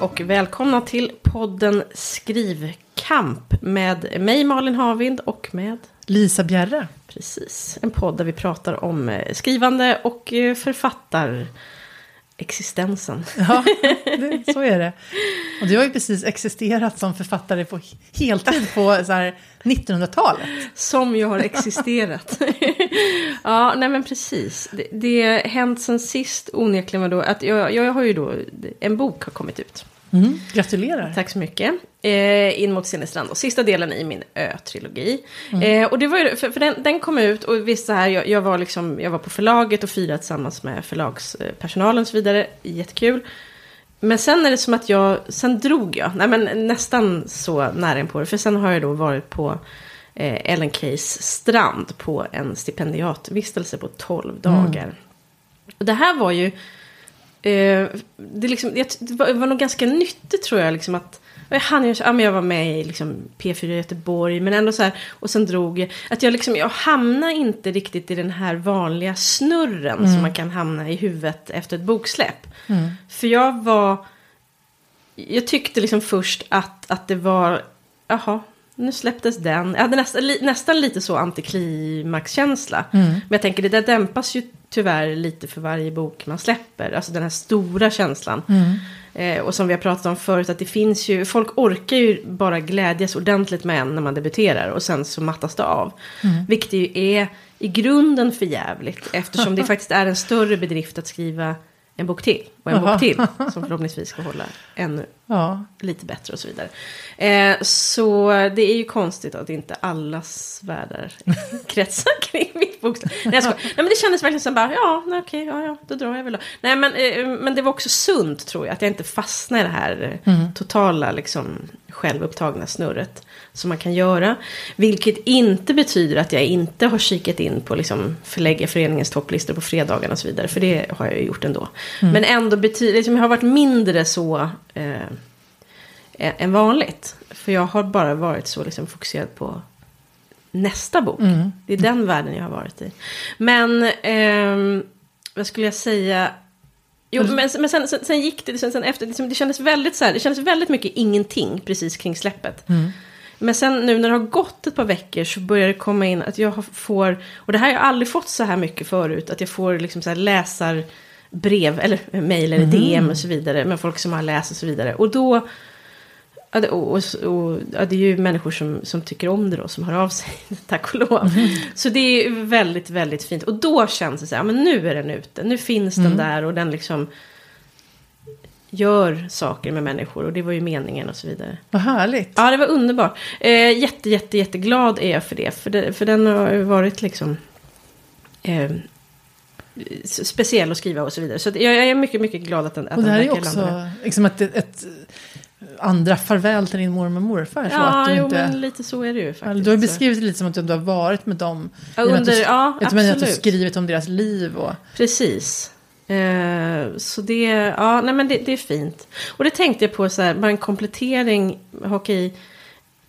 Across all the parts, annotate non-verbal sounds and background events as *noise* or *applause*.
och välkomna till podden Skrivkamp med mig Malin Havind och med Lisa Bjerre. Precis, en podd där vi pratar om eh, skrivande och eh, författarexistensen. Ja, det, så är det. Och du har ju precis existerat som författare på heltid på 1900-talet. Som ju har existerat. *laughs* ja, nej men precis. Det, det hänt sen sist onekligen var då att jag, jag har ju då, en bok har kommit ut. Mm, gratulerar. Tack så mycket. Eh, in mot Sinnestrand. Och sista delen i min Ö-trilogi. Mm. Eh, och det var ju, för, för den, den, kom ut och visst så här, jag, jag, var liksom, jag var på förlaget och firade tillsammans med förlagspersonalen och så vidare. Jättekul. Men sen är det som att jag, sen drog jag, nej men nästan så nära på det. För sen har jag då varit på eh, Ellen Keys strand på en stipendiatvistelse på 12 dagar. Mm. Och det här var ju Eh, det, liksom, det, var, det var nog ganska nyttigt tror jag. Liksom, att, ja, jag var med i liksom, P4 Göteborg. Men ändå så här. Och sen drog jag. Att jag, liksom, jag hamnade inte riktigt i den här vanliga snurren. Mm. Som man kan hamna i huvudet efter ett boksläpp. Mm. För jag var. Jag tyckte liksom först att, att det var. Jaha, nu släpptes den. Jag hade nästan, li, nästan lite så antiklimaxkänsla. Mm. Men jag tänker det där dämpas ju tyvärr lite för varje bok man släpper. Alltså den här stora känslan. Mm. Eh, och som vi har pratat om förut att det finns ju, folk orkar ju bara glädjas ordentligt med en när man debuterar. Och sen så mattas det av. Mm. Vilket ju är i grunden för jävligt. Eftersom det *laughs* faktiskt är en större bedrift att skriva en bok till och en Aha. bok till. *laughs* Som förhoppningsvis ska hålla ännu ja. lite bättre och så vidare. Eh, så det är ju konstigt att inte allas världar *laughs* kretsar kring mitt bokställ. Nej, Nej men det kändes verkligen som bara, ja, nej, okej, ja, ja, då drar jag väl då. Nej men, eh, men det var också sunt tror jag, att jag inte fastnade i det här mm. totala liksom självupptagna snurret som man kan göra. Vilket inte betyder att jag inte har kikat in på liksom förläggarföreningens topplistor på fredagarna och så vidare. För det har jag ju gjort ändå. Mm. Men ändå betyder, liksom, jag har varit mindre så eh, än vanligt. För jag har bara varit så liksom, fokuserad på nästa bok. Mm. Det är den världen jag har varit i. Men eh, vad skulle jag säga? Jo, men, men sen, sen, sen, gick det, sen, sen efter, liksom, det kändes väldigt så här, det kändes väldigt mycket ingenting precis kring släppet. Mm. Men sen nu när det har gått ett par veckor så börjar det komma in att jag får, och det här har jag aldrig fått så här mycket förut, att jag får liksom så här läsarbrev, eller mejl eller mm. DM och så vidare, med folk som har läst och så vidare. Och då, och, och, och, ja, det är ju människor som, som tycker om det då, som hör av sig, *laughs* tack och lov. Mm. Så det är väldigt, väldigt fint. Och då känns det så här, men nu är den ute, nu finns mm. den där och den liksom gör saker med människor och det var ju meningen och så vidare. Vad härligt. Ja, det var underbart. Eh, jätte, jätte, jätteglad är jag för det. För, det, för den har ju varit liksom eh, speciell att skriva och så vidare. Så jag, jag är mycket, mycket glad att den att Och det här är också liksom ett, ett andra farväl till din mormor och morfar. Ja, så att du jo, inte, men lite så är det ju faktiskt. Du har beskrivit det lite som att du har varit med dem. Ja, under, du, ja, absolut. Att du har skrivit om deras liv. Och... Precis. Eh, så det, ja, nej men det, det, är fint. Och det tänkte jag på så här, bara en komplettering. Okej,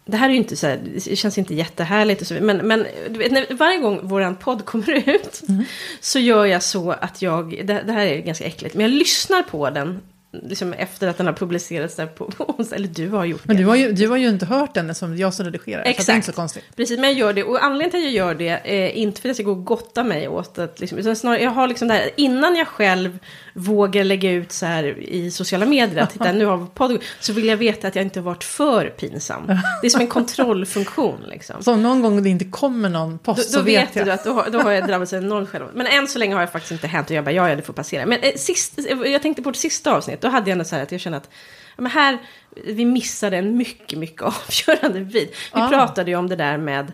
det här är ju inte så här, det känns inte jättehärligt och så Men, men vet, när, varje gång våran podd kommer ut. Mm. Så gör jag så att jag, det, det här är ganska äckligt. Men jag lyssnar på den liksom efter att den har publicerats där på, onsdag. Eller du har gjort det. Men du har ju, du har ju inte hört den som jag som redigerar. Exakt. Så det är inte så konstigt. Precis, men jag gör det. Och anledningen till att jag gör det är inte för att jag ska gå och gotta mig åt att, liksom, utan snarare, jag har liksom det här, innan jag själv vågar lägga ut så här i sociala medier, att titta nu har podd, så vill jag veta att jag inte har varit för pinsam. Det är som en kontrollfunktion liksom. Så om någon gång det inte kommer någon post då, då så vet, vet du att då har, då har jag drabbats enormt själv. Men än så länge har jag faktiskt inte hänt och jag bara, ja, ja, det får passera. Men eh, sist, jag tänkte på det sista avsnittet, då hade jag ändå så här att jag kände att men här, vi missade en mycket, mycket *laughs* avgörande bit. Vi ah. pratade ju om det där med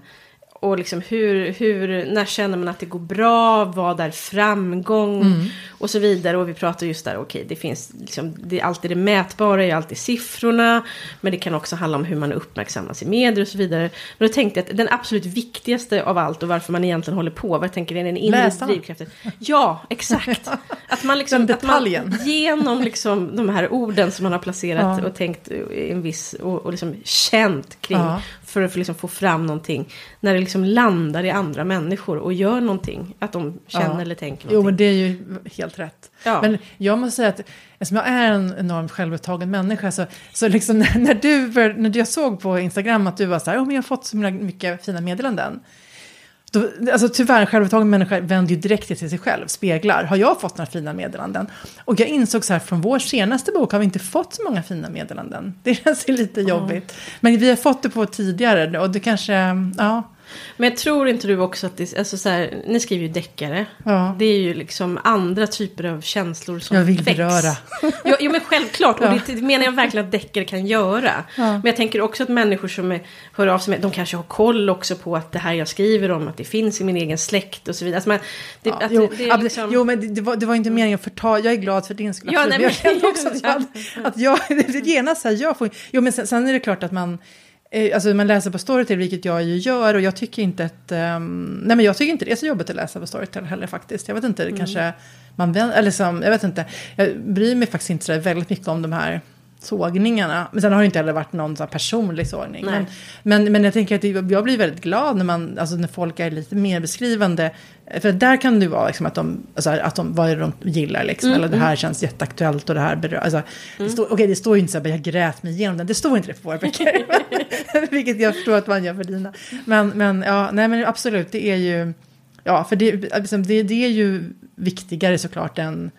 och liksom hur, hur, när känner man att det går bra, vad är framgång mm. och så vidare. Och vi pratar just där, okej, okay, det finns liksom, det är alltid det mätbara, är alltid siffrorna. Men det kan också handla om hur man uppmärksammas i medier och så vidare. Men då tänkte jag att den absolut viktigaste av allt och varför man egentligen håller på, vad jag tänker är den inre drivkraften. Ja, exakt. *laughs* Att man liksom. Att man *laughs* genom liksom de här orden som man har placerat ja. och tänkt en viss, och, och liksom känt kring. Ja för att liksom få fram någonting. När det liksom landar i andra människor och gör någonting. Att de känner ja. eller tänker någonting. Jo, men det är ju helt rätt. Ja. Men jag måste säga att eftersom jag är en enormt självupptagen människa så, så liksom *laughs* när, när, du, när jag såg på Instagram att du var så här, oh, men jag har fått så mycket fina meddelanden. Då, alltså tyvärr, en självupptagen människa vänder ju direkt till sig själv, speglar. Har jag fått några fina meddelanden? Och jag insåg så här, från vår senaste bok har vi inte fått så många fina meddelanden. *laughs* Det känns lite jobbigt. Men vi har fått det på tidigare och det kanske, ja. Men jag tror inte du också att det, alltså så här, ni skriver ju deckare. Ja. Det är ju liksom andra typer av känslor som Jag vill väcks. beröra. *laughs* Jo, jo men självklart, och Ja. det, det menar jag verkligen att deckare kan göra. Ja. Men jag tänker också att människor som är, hör av sig, med, de kanske har koll också på att det här jag skriver om, att det finns i min egen släkt och så vidare. Alltså man, det, Ja, att jo, det, det liksom... jo, men det, var, det var inte meningen att förta. Jag är glad för din skull. Ja, nej, men jag kände också att jag, *laughs* att jag *laughs* det genast så här, jag får, Jo, men sen, sen är det klart att man, alltså man läser på Storytel, vilket jag ju gör, och jag tycker inte att, ehm, nej men jag tycker inte det är så jobbigt att läsa på Storytel heller faktiskt. Jag vet inte, Mm. kanske man, eller som, jag vet inte, jag bryr mig faktiskt inte så väldigt mycket om de här sågningarna. Men sen har det inte heller varit någon så här personlig sågning. Men, men, men jag tänker att det- jag blir väldigt glad när, man, alltså när folk är lite mer beskrivande. För där kan det vara liksom att de, alltså att de, vad är det de gillar liksom. Mm, eller det här känns jätteaktuellt och det här berör. Alltså, står, Okej, det står ju inte så här, jag grät mig igenom den. Det står inte det på våra böcker. *laughs* *laughs* Vilket jag förstår att man gör för dina. Men, men ja, nej men absolut, det är ju, ja, för det, liksom, det, det är ju viktigare såklart än,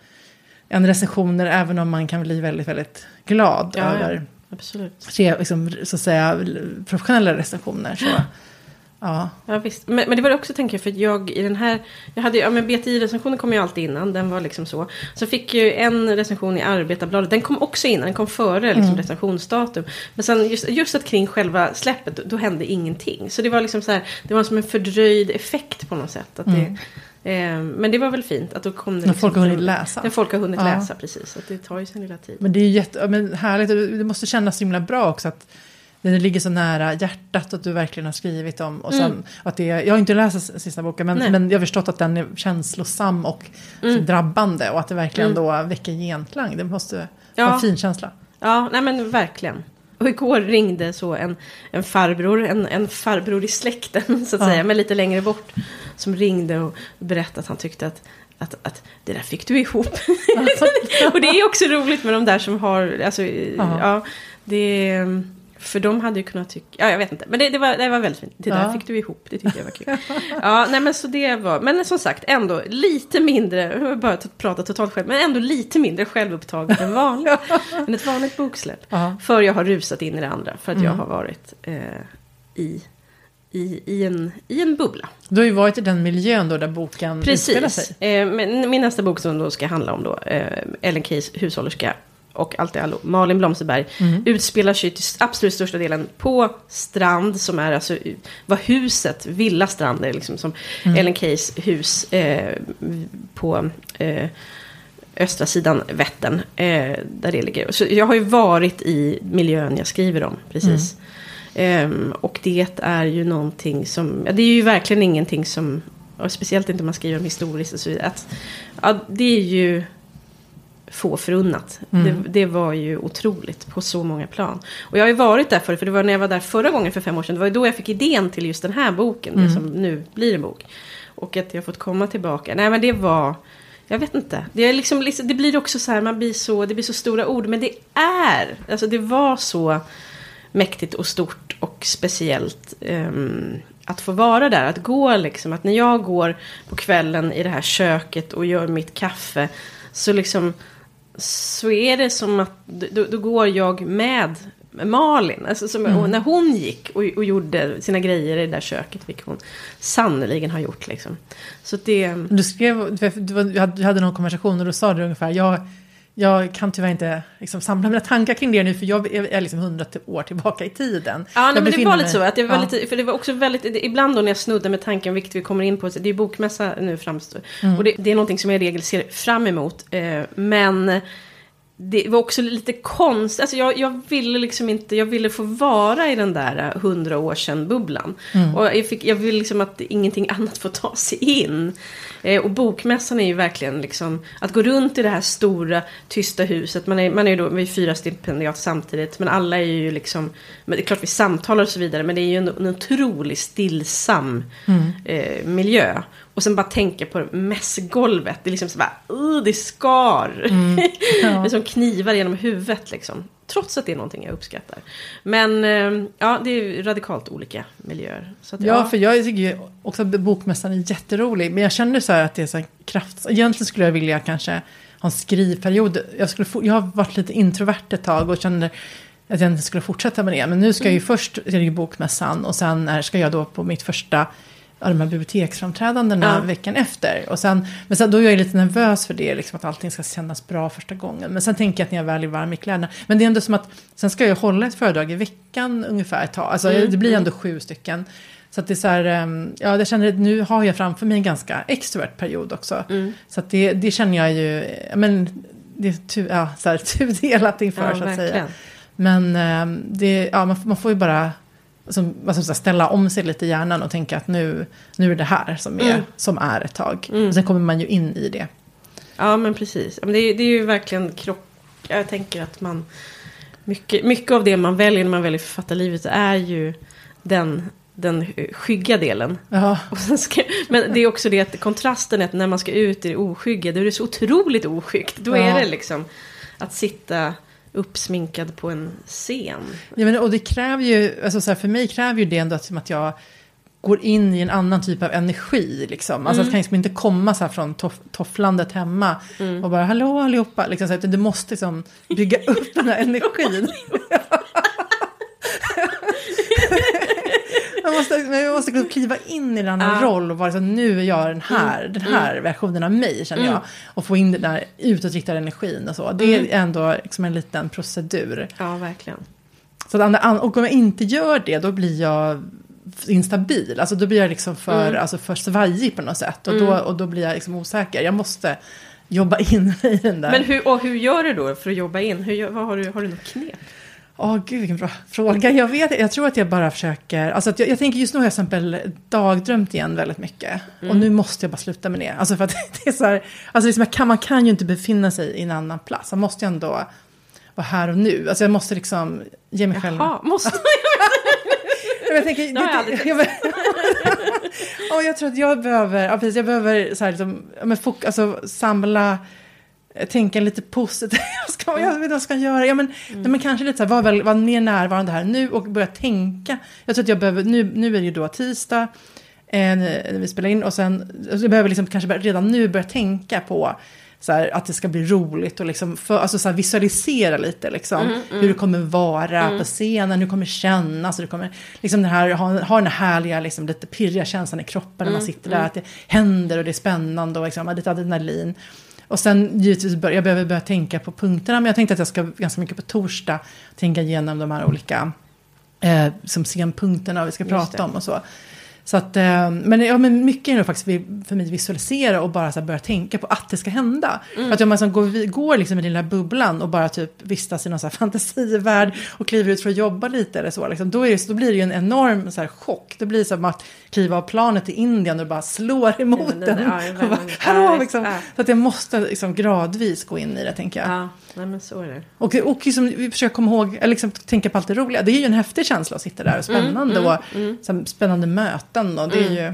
än recensioner, även om man kan bli väldigt, väldigt glad Ja, ja. över Absolut. se, liksom, så att säga, professionella recensioner. Så, *gasps* *sniffs* ja. Ja, visst. Men, men det var det också tänker jag, för jag i den här... Jag hade ja men BTI-recensionen kom ju alltid innan, den var liksom så. Så fick ju en recension i Arbetarbladet, den kom också innan, den kom före liksom, recensionsdatum. Men sen just, just att kring själva släppet, då, då hände ingenting. Så det var liksom så här, det var som en fördröjd effekt på något sätt. Att det, eh, men det var väl fint, att då kom det... När folk har till- hunnit läsa. När folk har hunnit Ja. läsa, precis. Att det tar ju sin lilla tid. Men det är ju jätte, men härligt, det måste kännas så himla bra också att det ligger så nära hjärtat att du verkligen har skrivit om. Och sen, att det, jag har inte läst sista boken, men, Nej. men jag har förstått att den är känslosam och så drabbande. Och att det verkligen då väcker genklang. Det måste Ja. vara en fin känsla. Ja, nej men verkligen. Och igår ringde så en, en farbror, en, en farbror i släkten *laughs* så att Ja. säga, men lite längre bort. Som ringde och berättade att han tyckte att, att, att det där fick du ihop. *laughs* och det är också roligt med de där som har, alltså, Ja. ja, det för de hade ju kunnat tycka, ja jag vet inte, men det, det, var, det var väldigt fint. Det där Ja. fick du ihop, det tycker jag var kul. ja, nej men så det var, men som sagt ändå lite mindre, jag har bara pratat totalt själv, men ändå lite mindre självupptaget än vanligt. *laughs* än ett vanligt boksläpp. Ja. För jag har rusat in i det andra, för att jag Mm. har varit eh, i, i, i, en, i en bubbla. Du har ju varit i den miljön då där boken utspelar Precis. sig. Eh, min nästa bok som då ska handla om då, eh, Ellen Keys hushållerska och allt i allo, Malin Blomsterberg, Mm. utspelar sig till absolut största delen på strand som är alltså vad huset, Villa strand är liksom som Mm. Ellen Keys hus eh, på eh, östra sidan Vättern, eh, där det ligger. Så jag har ju varit i miljön jag skriver om, precis. Ehm, och det är ju någonting som, ja, det är ju verkligen ingenting som, och speciellt inte om man skriver om historiskt och så vidare, att, ja, det är ju få förunnat. Mm. Det, det var ju otroligt på så många plan. Och jag har ju varit där förut, för det var när jag var där förra gången för fem år sedan, det var ju då jag fick idén till just den här boken, Mm. det som nu blir en bok. Och att jag fått komma tillbaka. Nej men det var, jag vet inte. Det, är liksom, liksom- det blir också så här, man blir så, det blir så stora ord. Men det är, alltså det var så mäktigt och stort och speciellt. ehm, att få vara där, att gå liksom, att när jag går på kvällen i det här köket och gör mitt kaffe. Så liksom, så är det som att, då, då går jag med Malin. Alltså som, och när hon gick och, och gjorde sina grejer i det där köket, vilket hon sannoliken har gjort liksom. Så det... Du skrev, du hade någon konversation och då sa du ungefär, jag, jag kan tyvärr inte liksom, samla mina tankar kring det nu för jag är, liksom hundra år tillbaka i tiden. Ja, nej, Jag men det var lite så. Att det var ja. lite, för det var också väldigt, ibland då när jag snuddar med tanken, vilket vi kommer in på, det är bokmässa nu framstår. Mm. Och det, det är någonting som jag i regel ser fram emot. Eh, men det var också lite konstigt, alltså jag, jag ville liksom inte, jag ville få vara i den där hundra år sedan bubblan. Mm. Och jag, fick, jag vill liksom att ingenting *laughs* annat får ta sig in. Eh, och bokmässan är ju verkligen liksom, att gå runt i det här stora tysta huset, man är, man är ju då, vi är fyra stipendiat samtidigt, men alla är ju liksom, men det är klart vi samtalar och så vidare, men det är ju en, en otroligt stillsam Mm. eh, miljö. Och sen bara tänka på mässgolvet. Det är liksom så bara, uh, det skar. *laughs* Ja. det är som knivar genom huvudet liksom. Trots att det är någonting jag uppskattar. Men eh, ja, det är radikalt olika miljöer. Att, Ja, för jag tycker ju också att bokmässan är jätterolig. Men jag känner så här att det är så här kraft... Egentligen skulle jag vilja kanske ha en skrivperiod. Jag, skulle få, jag har varit lite introvert ett tag och känner att jag inte skulle fortsätta med det. Men nu ska jag ju först till bokmässan och sen ska jag då på mitt första av de här biblioteksframträdandena Ja. veckan efter. Och sen, men sen, då är jag lite nervös för det, liksom, att allting ska kännas bra första gången. Men sen tänker jag att när jag väl är varm i kläderna. Men det är ändå som att sen ska jag hålla ett föredrag i veckan ungefär ett tag. Alltså Mm, det blir ändå sju stycken. Så att det är så här, ehm, ja, jag känner att nu har jag framför mig en ganska extrovert period också. Mm. Så att det, det känner jag ju, ja, men det är tu, ja, så här, *laughs* tudelat inför Ja, så att säga. Men ehm, det, ja, man, man får ju bara som, säga, ställa om sig lite i hjärnan och tänka att nu, nu är det här som är, Mm. som är ett tag. Mm. Och sen kommer man ju in i det. Ja, men precis. Det, är, det är ju verkligen krock. Jag tänker att man... Mycket, mycket av det man väljer när man väljer författarlivet är ju den, den skygga delen. Ja, *laughs* ska, men det är också det att kontrasten är att när man ska ut i det oskygga, då är det så otroligt oskyggt. Då Ja. är det liksom att sitta uppsminkad på en scen. ja men, och det kräver ju, alltså så här, för mig kräver ju det ändå att, att jag går in i en annan typ av energi. Liksom. Alltså Mm. att kan liksom inte komma så här från toff, tofflandet hemma Mm. och bara hallå allihopa. Liksom, så att du måste liksom bygga upp den här *laughs* energin. Man måste, jag måste kliva in i en annan Ja. roll och vara så nu är jag den här, Mm. den här versionen av mig känner Mm. jag. Och få in den där utåtriktade energin och så. Det är ändå liksom en liten procedur. Ja, verkligen. Så att, och om jag inte gör det då blir jag instabil. Alltså då blir jag liksom för, Mm. alltså för svajig på något sätt. Och, då, och då blir jag liksom osäker. Jag måste jobba in *laughs* i den där. Men hur, och hur gör du då för att jobba in? Hur, vad har, du, har du något knep? Åh gud vilken bra fråga. Jag vet jag tror att jag bara försöker, alltså jag, jag tänker just nu har jag exempel dagdrömt igen väldigt mycket. Och nu måste jag bara sluta med det. Alltså för att *laughs* det är så här, alltså liksom jag kan, man kan ju inte befinna sig i en annan plats. Man måste ju ändå vara här och nu. Alltså jag måste liksom ge mig själv... Jaha, måste *laughs* Jag tänker, Det har jag aldrig jag, Åh, *laughs* jag tror att jag behöver, ja, precis, jag behöver så här, liksom, men, fok, alltså, samla, tänka lite positivt. *laughs* Ska, jag vet inte vad jag ska göra. Ja, men, nej, men kanske lite så här, vara väl- vara mer närvarande här nu och börja tänka. Jag tror att jag behöver, nu, nu är det ju då tisdag, eh, när vi spelar in och sen, alltså, jag behöver liksom kanske redan nu börja tänka på så här, att det ska bli roligt och liksom för, alltså, så här, visualisera lite liksom, hur det kommer vara på scenen, hur det kommer kännas, hur kommer liksom den här, ha, ha den här härliga, liksom, lite pirriga känslan i kroppen när man sitter där, att det händer och det är spännande och liksom, lite adrenalin. Och sen givetvis, bör, jag behöver börja tänka på punkterna, men jag tänkte att jag ska ganska mycket på torsdag tänka igenom de här olika eh, som scenpunkterna vi ska Just prata det. om och så. Så att, eh, men, ja, men mycket är nog faktiskt för mig visualisera och bara så börja tänka på att det ska hända. Mm. För att om man så går, går liksom i den här bubblan och bara typ vistas i någon så här *laughs* fantasivärld och kliver ut för att jobba lite eller så, liksom, då, är det, då blir det ju en enorm så här chock. Det blir som att kliva av planet till Indien och bara slår emot Ja, *laughs* den. den- ja, bara. Hallå, liksom. Så att jag måste liksom gradvis gå in i det, tänker jag. Ja, nej men så är det. Och, och liksom, vi försöker komma ihåg, eller liksom tänka på allt det roliga. Det är ju en häftig känsla att sitta där och spännande. och så här, spännande möten. Och det är ju...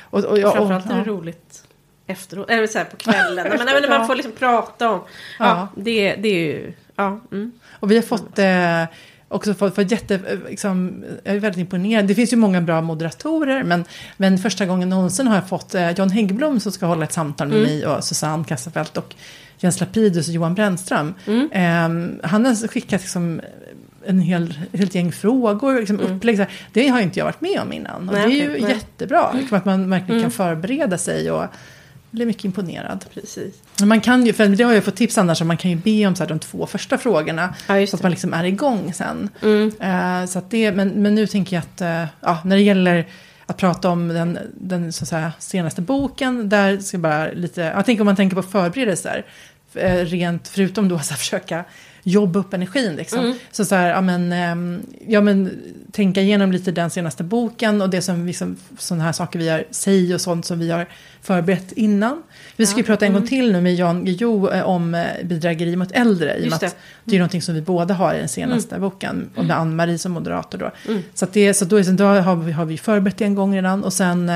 Och, och, och, Framförallt är ja. det roligt efteråt, eller så här på kvällen. *laughs* men, men man får liksom prata om, ja, Ja. det, det är ju, ja. Mm. Och vi har fått eh, också fått, fått jätte, eh, liksom, jag är väldigt imponerad. Det finns ju många bra moderatorer, men, men första gången någonsin har jag fått eh, John Häggblom som ska hålla ett samtal med mig och Susanne Kasselfeldt och Jens Lapidus och Johan Brännström. Eh, han har skickat liksom, en hel, helt gäng frågor, liksom, upplägg. Så här. Det har inte jag varit med om innan. Och Nej, det är ju nej. jättebra, liksom, att man verkligen kan förbereda sig. och blir mycket imponerad. Precis. Man kan ju, för det har jag fått tips annars, man kan ju be om så här, de två första frågorna. Ja, så att man liksom är igång sen. Mm. Eh, så det, men, men nu tänker jag att eh, ja, när det gäller att prata om den, den så att säga, senaste boken, där ska bara lite, jag tänker om man tänker på förberedelser, rent förutom då att försöka jobba upp energin liksom. Mm. Så så här, ja men, ehm, ja men tänka igenom lite den senaste boken och det som liksom, sådana här saker vi har, säg och sånt som vi har förberett innan. Vi ska ju Ja, prata en mm. gång till nu med Jan Guillou eh, om eh, bedrägeri mot äldre. I Just att det. det är någonting som vi båda har i den senaste boken. Och med Ann-Marie som moderator då. Mm. Så, att det, så då, då har, vi, har vi förberett det en gång redan. Och sen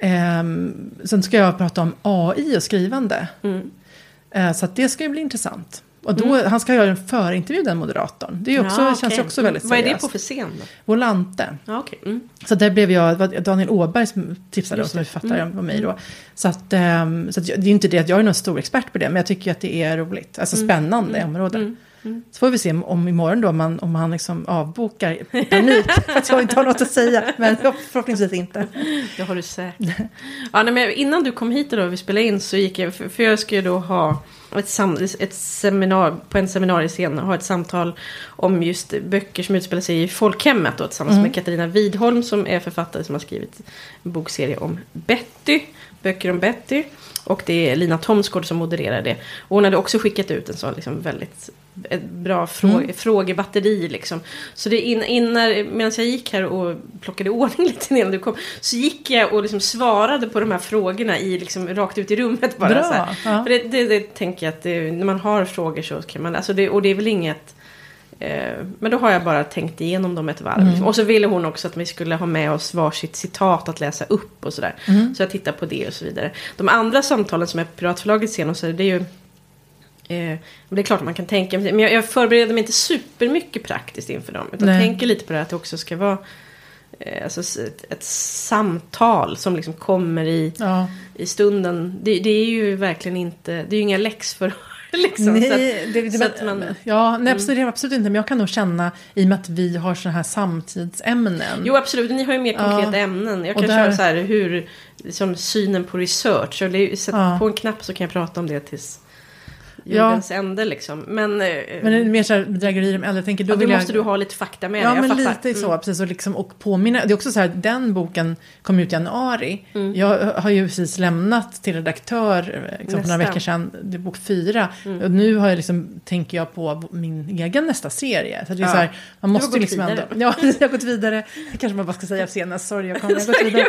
Ehm, sen ska jag prata om AI och skrivande. Mm. Eh, så det ska ju bli intressant. Och då, han ska göra en förintervju, den moderatorn. Det är också, Ja, känns ju också väldigt Vad är seriöst. det på för scen då? Volante. Ja, okej. Mm. Så där blev jag, Daniel Åberg som tipsade oss, som författare om mig då. Så, att, ehm, så att det är inte det att jag är någon stor expert på det, men jag tycker att det är roligt. Alltså spännande område. Så får vi se om, imorgon då, om, man, om han liksom avbokar panik *laughs* för att jag inte har något att säga. Men förhoppningsvis inte. Det har du säkert. Ja, nej, men innan du kom hit då vi spelade in så gick jag, för, för jag ska ju då ha ett, sam, ett seminar, på en seminariescen ha ett samtal om just böcker som utspelar sig i folkhemmet då, tillsammans med Katarina Widholm som är författare som har skrivit en bokserie om Betty, böcker om Betty. Och det är Lina Thomsgård som modererar det. Och hon hade också skickat ut en sån liksom väldigt ett bra frå frågebatteri liksom. Så det in, innan, medan jag gick här och plockade i *laughs* ordning lite innan du kom. Så gick jag och liksom svarade på de här frågorna i, liksom, rakt ut i rummet bara. Bra, Så här. ja. För det, det, det tänker jag att det, när man har frågor så kan man, alltså det, och det är väl inget eh, men då har jag bara tänkt igenom dem ett varv. liksom. Och så ville hon också att vi skulle ha med oss varsitt citat att läsa upp och sådär. Så jag tittar på det och så vidare. De andra samtalen som är Piratförlaget sen och så, det är ju Eh, det är klart att man kan tänka, men jag, jag förbereder mig inte supermycket praktiskt inför dem. Utan Nej. tänker lite på det att det också ska vara eh, alltså, ett, ett samtal som liksom kommer i, Ja. i stunden. Det, det är ju verkligen inte, det är ju inga läxförhör *laughs* liksom. nej, så att, det, det, så att man- Mm. ja, nej absolut, absolut inte. Men jag kan nog känna, i och med att vi har sådana här samtidsämnen. Jo absolut, ni har ju mer konkreta Ja. ämnen. Jag kan där- köra så här hur, liksom synen på research. Är, sätt Ja. på en knapp så kan jag prata om det tills Ja. jordens ände liksom. Men, eh, Men det är mer så här bedrägerier om äldre. Tänker, då ja, då vill jag... måste du ha lite fakta med Ja, dig. Men fattar. lite så. Mm. Precis, och, liksom, och påminna. Det är också så här, den boken kom ut i januari. Mm. Jag har ju precis lämnat till redaktör eh, liksom, för några veckor sedan. Det är bok fyra. Och nu har jag liksom, tänker jag på min egen nästa serie. Så det är Ja. så här, man måste ju liksom vidare. ändå... Ja, *laughs* jag har gått vidare. Kanske man bara ska säga senast. Sorry, jag, kom, jag har gått vidare.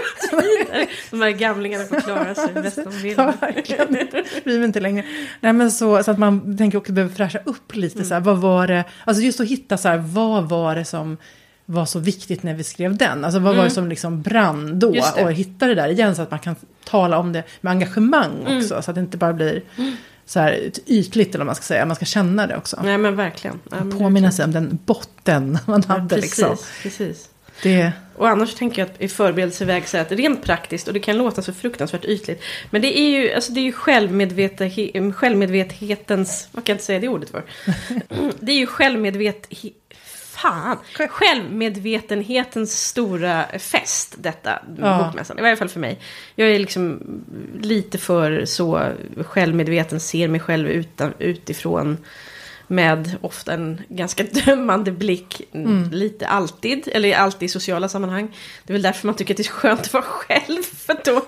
De här gamlingarna får klara sig *laughs* bäst de vill. Ja, verkligen. Bryr mig inte längre. Nej, men så, så att man tänker också behöver fräscha upp lite. Så här, vad var det, alltså just att hitta så här, vad var det som var så viktigt när vi skrev den? Alltså vad var det som liksom brann då? Mm. Och hitta det där igen så att man kan tala om det med engagemang Mm. också. Så att det inte bara blir så här ytligt eller vad man ska säga. Man ska känna det också. Nej men verkligen. Ja, men Påminna sig om den botten man Ja, hade precis, liksom. precis. Det, Och annars tänker jag att i förberedelseväg så att rent praktiskt, och det kan låta så fruktansvärt ytligt, men det är ju, alltså det är ju självmedveten, självmedvethetens, vad kan jag inte säga det ordet för? *laughs* Det är ju självmedvet... Fan! Självmedvetenhetens stora fest, detta Ja. bokmässan. I varje fall för mig. Jag är liksom lite för så självmedveten, ser mig själv utan, utifrån. Med ofta en ganska *laughs* dömande blick. Mm. Lite alltid. Eller alltid i sociala sammanhang. Det är väl därför man tycker att det är skönt att vara själv. *laughs* För *laughs* då,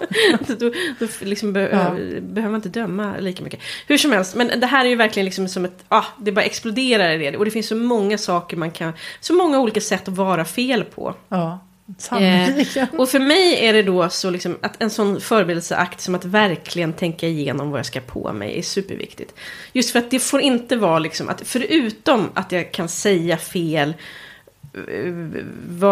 då, då liksom be, Ja. behöver man inte döma lika mycket. Hur som helst. Men det här är ju verkligen liksom som ett... Ah, det bara exploderar i det. Och det finns så många saker man kan... Så många olika sätt att vara fel på. ja, Eh, Och för mig är det då så liksom att en sån förberedelseakt som att verkligen tänka igenom vad jag ska på mig är superviktigt. Just för att det får inte vara liksom att förutom att jag kan säga fel, eh,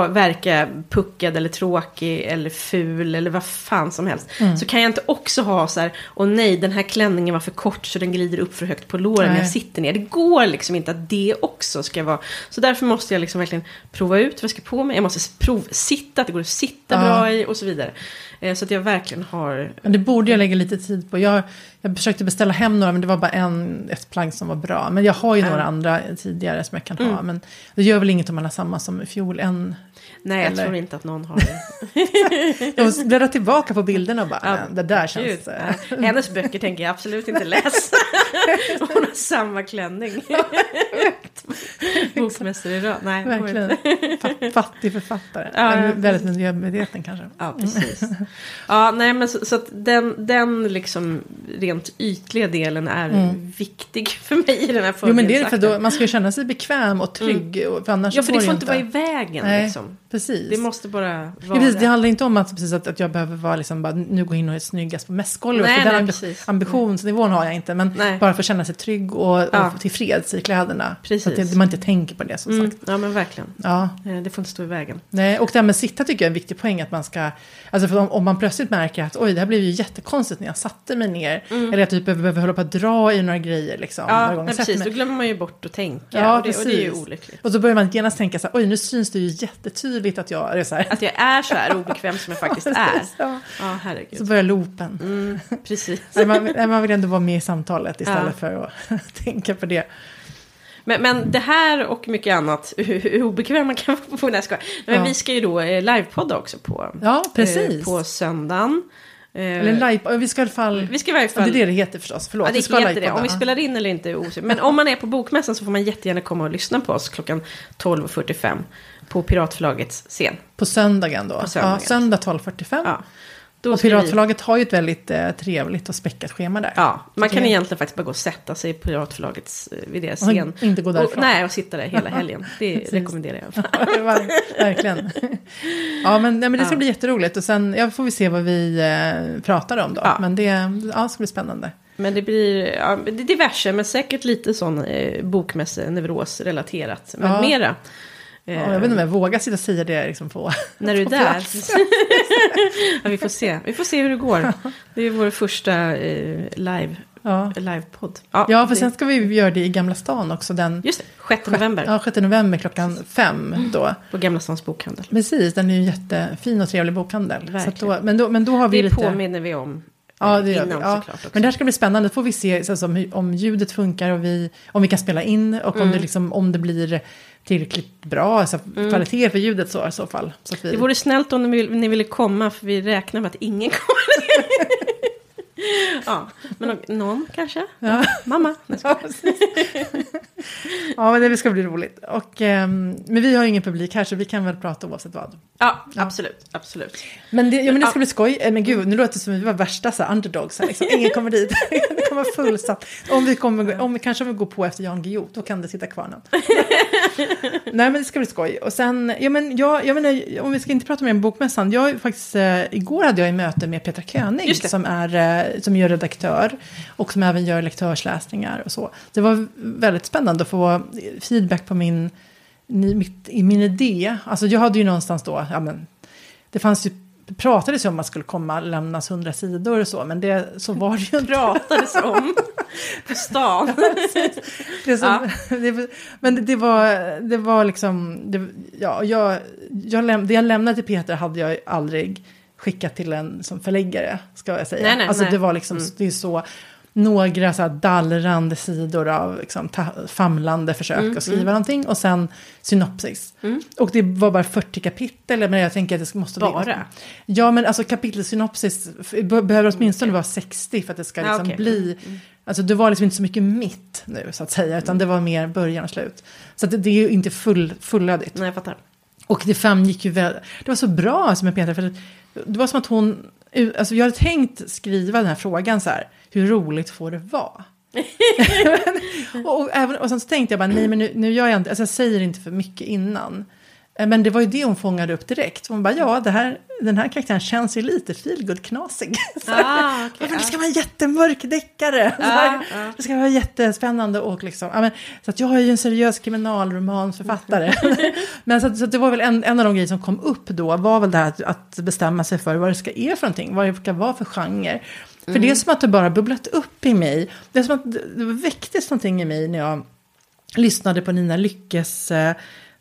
verka puckad eller tråkig eller ful eller vad fan som helst. Så kan jag inte också ha så här, åh nej den här klänningen var för kort så den glider upp för högt på låren när jag sitter ner. Det går liksom inte att det också ska vara. Så därför måste jag liksom verkligen prova ut vad jag ska på mig. Jag måste provsitta, att det går att sitta Ja. bra i och så vidare. Eh, Så att jag verkligen har... Men det borde jag lägga lite tid på. Jag, jag försökte beställa hem några men det var bara en, ett plagg som var bra. Men jag har ju Ja. några andra tidigare som jag kan Mm. ha. Men det gör väl inget om man har samma som i fjol. En, Nej, jag Eller- tror inte att någon har det. *laughs* jag måste bläddra tillbaka på bilderna och bara, Ja, "Nej, det där känns... Gud, nej. Hennes böcker tänker jag absolut inte läsa. *laughs* Hon har samma klänning. *laughs* *laughs* Bokmästare i rad. Nej. Verkligen. Fa- Fattig författare. Ja, ja, väldigt miljömedveten kanske. Ja, precis. Ja, nej men så, så att den, den liksom rent ytliga delen är viktig för mig i den här Mm. Jo men det är för då, man ska ju känna sig bekväm och trygg. och- För annars Ja, för det får inte vara i vägen Nej, liksom. precis. Det måste bara vara Ja, precis, det handlar inte om att, precis, att, att jag behöver vara liksom, bara, nu gå in och är snyggast på mässgolvet. Nej, för den nej, ambi- precis. ambitionsnivån har jag inte. Men Nej. bara för att känna sig trygg och, Ja. och tillfreds i kläderna. Precis. Så att man inte tänker på det som Mm, sagt. ja, men verkligen. Ja, Eh, Det får inte stå i vägen. nej, och det här med sitta tycker jag är en viktig poäng att man ska, alltså för om, om man plötsligt märker att oj det här blev ju jättekonstigt när jag satte mig ner, eller att jag typ behöver, hålla på att dra i några grejer liksom. Ja, nej, precis. Då glömmer man ju bort att tänka. Ja, och, det, och det är ju olyckligt. Och så börjar man genast tänka så här, oj nu syns det ju jättetydligt att jag är så här. Att jag är så här obekväm som jag *laughs* faktiskt är. Ja. Ja, Så herregud. börjar loopen. Mm, precis. *laughs* Man, man vill ändå vara med i samtalet istället Ja. för att *laughs* tänka på det. Men, men det här och mycket annat, *laughs* hur, hur obekväm man kan *laughs* vara på jag ska. Men Ja. vi ska ju då eh, livepodda också på, Ja, precis. eh, på söndagen. Eh, Eller live, vi ska i alla fall... vi ska i Ja, fall... det är det det heter förstås, förlåt. Ja, vi det ska heter det. Om vi spelar in eller inte är. Men om man är på Bokmässan så får man jättegärna komma och lyssna på oss klockan 12.45 på Piratförlagets scen. På söndagen då. På söndagen. Ja, söndag 12.45. Ja. Och ska vi- Piratförlaget har ju ett väldigt eh, trevligt och späckat schema där. Ja, man kan egentligen faktiskt bara gå och sätta sig på Piratförlagets, eh, vid deras scen. inte gå därifrån. Och, nej, och sitta där hela helgen. *laughs* Det rekommenderar jag. *laughs* Ver- Verkligen. *laughs* Ja, men, nej, men det ska Ja. bli jätteroligt. Och sen ja, får vi se vad vi eh, pratar om då. Ja. Men det ja, ska bli spännande. Men det blir ja, det diverse, men säkert lite sån eh, bokmässe-neuros-relaterat. Men Ja. mera. Eh, Ja, jag vet inte om jag vågar sitta och säga det liksom på... *laughs* när du är där. *laughs* ja, vi får se. Vi får se hur det går. Det är vår första eh, live, Ja. livepodd. ja, för det- sen ska vi göra det i Gamla stan också. Den Just det, 6 november. Ja, 6 november klockan fem då. På Gamla Stans bokhandel. Precis, den är ju en jättefin och trevlig bokhandel. Verkligen. då, men, då, men då har vi Det lite... påminner vi om. Ja, eh, det gör vi. Ja. Men det här ska bli spännande. Då får vi se så, som, hur- om ljudet funkar och vi, om vi kan spela in och om, Mm. det, liksom, om det blir tillräckligt bra alltså, kvalitet för ljudet så, i så fall. Så vi, Det vore snällt om ni, vill, ni ville komma, för vi räknar med att ingen kommer. Ja, men någon kanske? Ja. Mamma? *laughs* Ja, ja, men det ska bli roligt. Och, ehm, men vi har ju ingen publik här så vi kan väl prata oavsett vad. Ja, absolut. absolut. Men det, ja, men det ska bli skoj. Eh, Men gud, nu låter det som att vi var värsta så här, underdogs. Här, liksom. Ingen kommer dit. *laughs* det kommer fullsatt. Om vi, kommer, om vi kanske om vi går på efter Jan Guillou, då kan det sitta kvar någon. *laughs* Nej, men det ska bli skoj. Och sen, ja, men jag, jag menar, om vi ska inte prata mer om bokmässan. Jag faktiskt, eh, igår hade jag ett möte med Petra König som, är, eh, som gör redaktör och som även gör lektörsläsningar och så. Det var väldigt spännande att få feedback på min, mitt, min idé. Alltså jag hade ju någonstans då, ja men, det fanns ju, det pratades ju om att man skulle komma lämnas hundra sidor och så, men det, så var det ju inte. Pratades om *laughs* på stan. Det som, *laughs* det, men det, det, var, det var liksom, det, ja, jag, jag läm, det jag lämnade till Peter hade jag aldrig skickat till en som förläggare, ska jag säga. Nej, nej, alltså nej. det var liksom, det är så, några så här dallrande sidor av liksom, famlande försök Mm, att skriva någonting och sen synopsis. Och det var bara 40 kapitel, men jag tänker att det måste Bara? Ja, men alltså kapitelsynopsis behöver åtminstone vara 60 för att det ska Ja, liksom okej. bli... Alltså det var liksom inte så mycket mitt nu så att säga, utan det var mer början och slut. Så det, det är ju inte full, fullödigt. Nej, jag fattar. Och det framgick ju väl, det var så bra alltså med Petra, för det, det var som att hon, alltså jag hade tänkt skriva den här frågan så här, hur roligt får det vara? *laughs* *laughs* och, och, även, och sen så tänkte jag bara, nej men nu, nu gör jag inte, alltså jag säger inte för mycket innan. Eh, Men det var ju det hon fångade upp direkt. Hon bara, ja, det här, den här karaktären känns ju lite feelgood knasig. *laughs* Så här, Ah, okej, "Ja, det ska vara en jättemörk deckare. *laughs* Här, ja. Det ska vara jättespännande och liksom, ja, men, så att jag är ju en seriös kriminalromanförfattare. *laughs* men så, att, så att det var väl en, en av de grejer som kom upp då, var väl det här att, att bestämma sig för vad det ska är för någonting, vad det ska vara för genre. För det är som att det bara bubblat upp i mig. Det är som att det väcktes någonting i mig när jag lyssnade på Nina Lyckes, eh,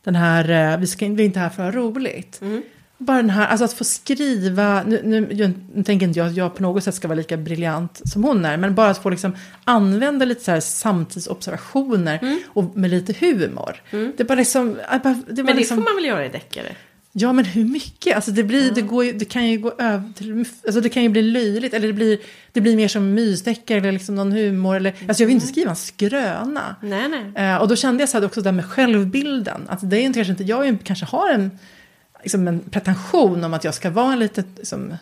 den här, eh, vi, ska, vi är inte här för att ha roligt. Bara den här, alltså att få skriva, nu, nu, nu tänker inte jag att jag på något sätt ska vara lika briljant som hon är, men bara att få liksom använda lite så här samtidsobservationer och med lite humor. Det är bara liksom, jag bara- det Men det liksom, får man väl göra i deckare? Ja, men hur mycket? Alltså det, blir, det, går det kan ju gå över till... Alltså det kan ju bli löjligt. Eller det blir, det blir mer som mysdeckare eller liksom någon humor. Eller, alltså jag vill inte skriva en skröna. Nej, nej. Eh, och då kände jag så här också det där med självbilden. Att det är inte, kanske inte, jag kanske har en, liksom en pretension om att jag ska vara en lite liksom,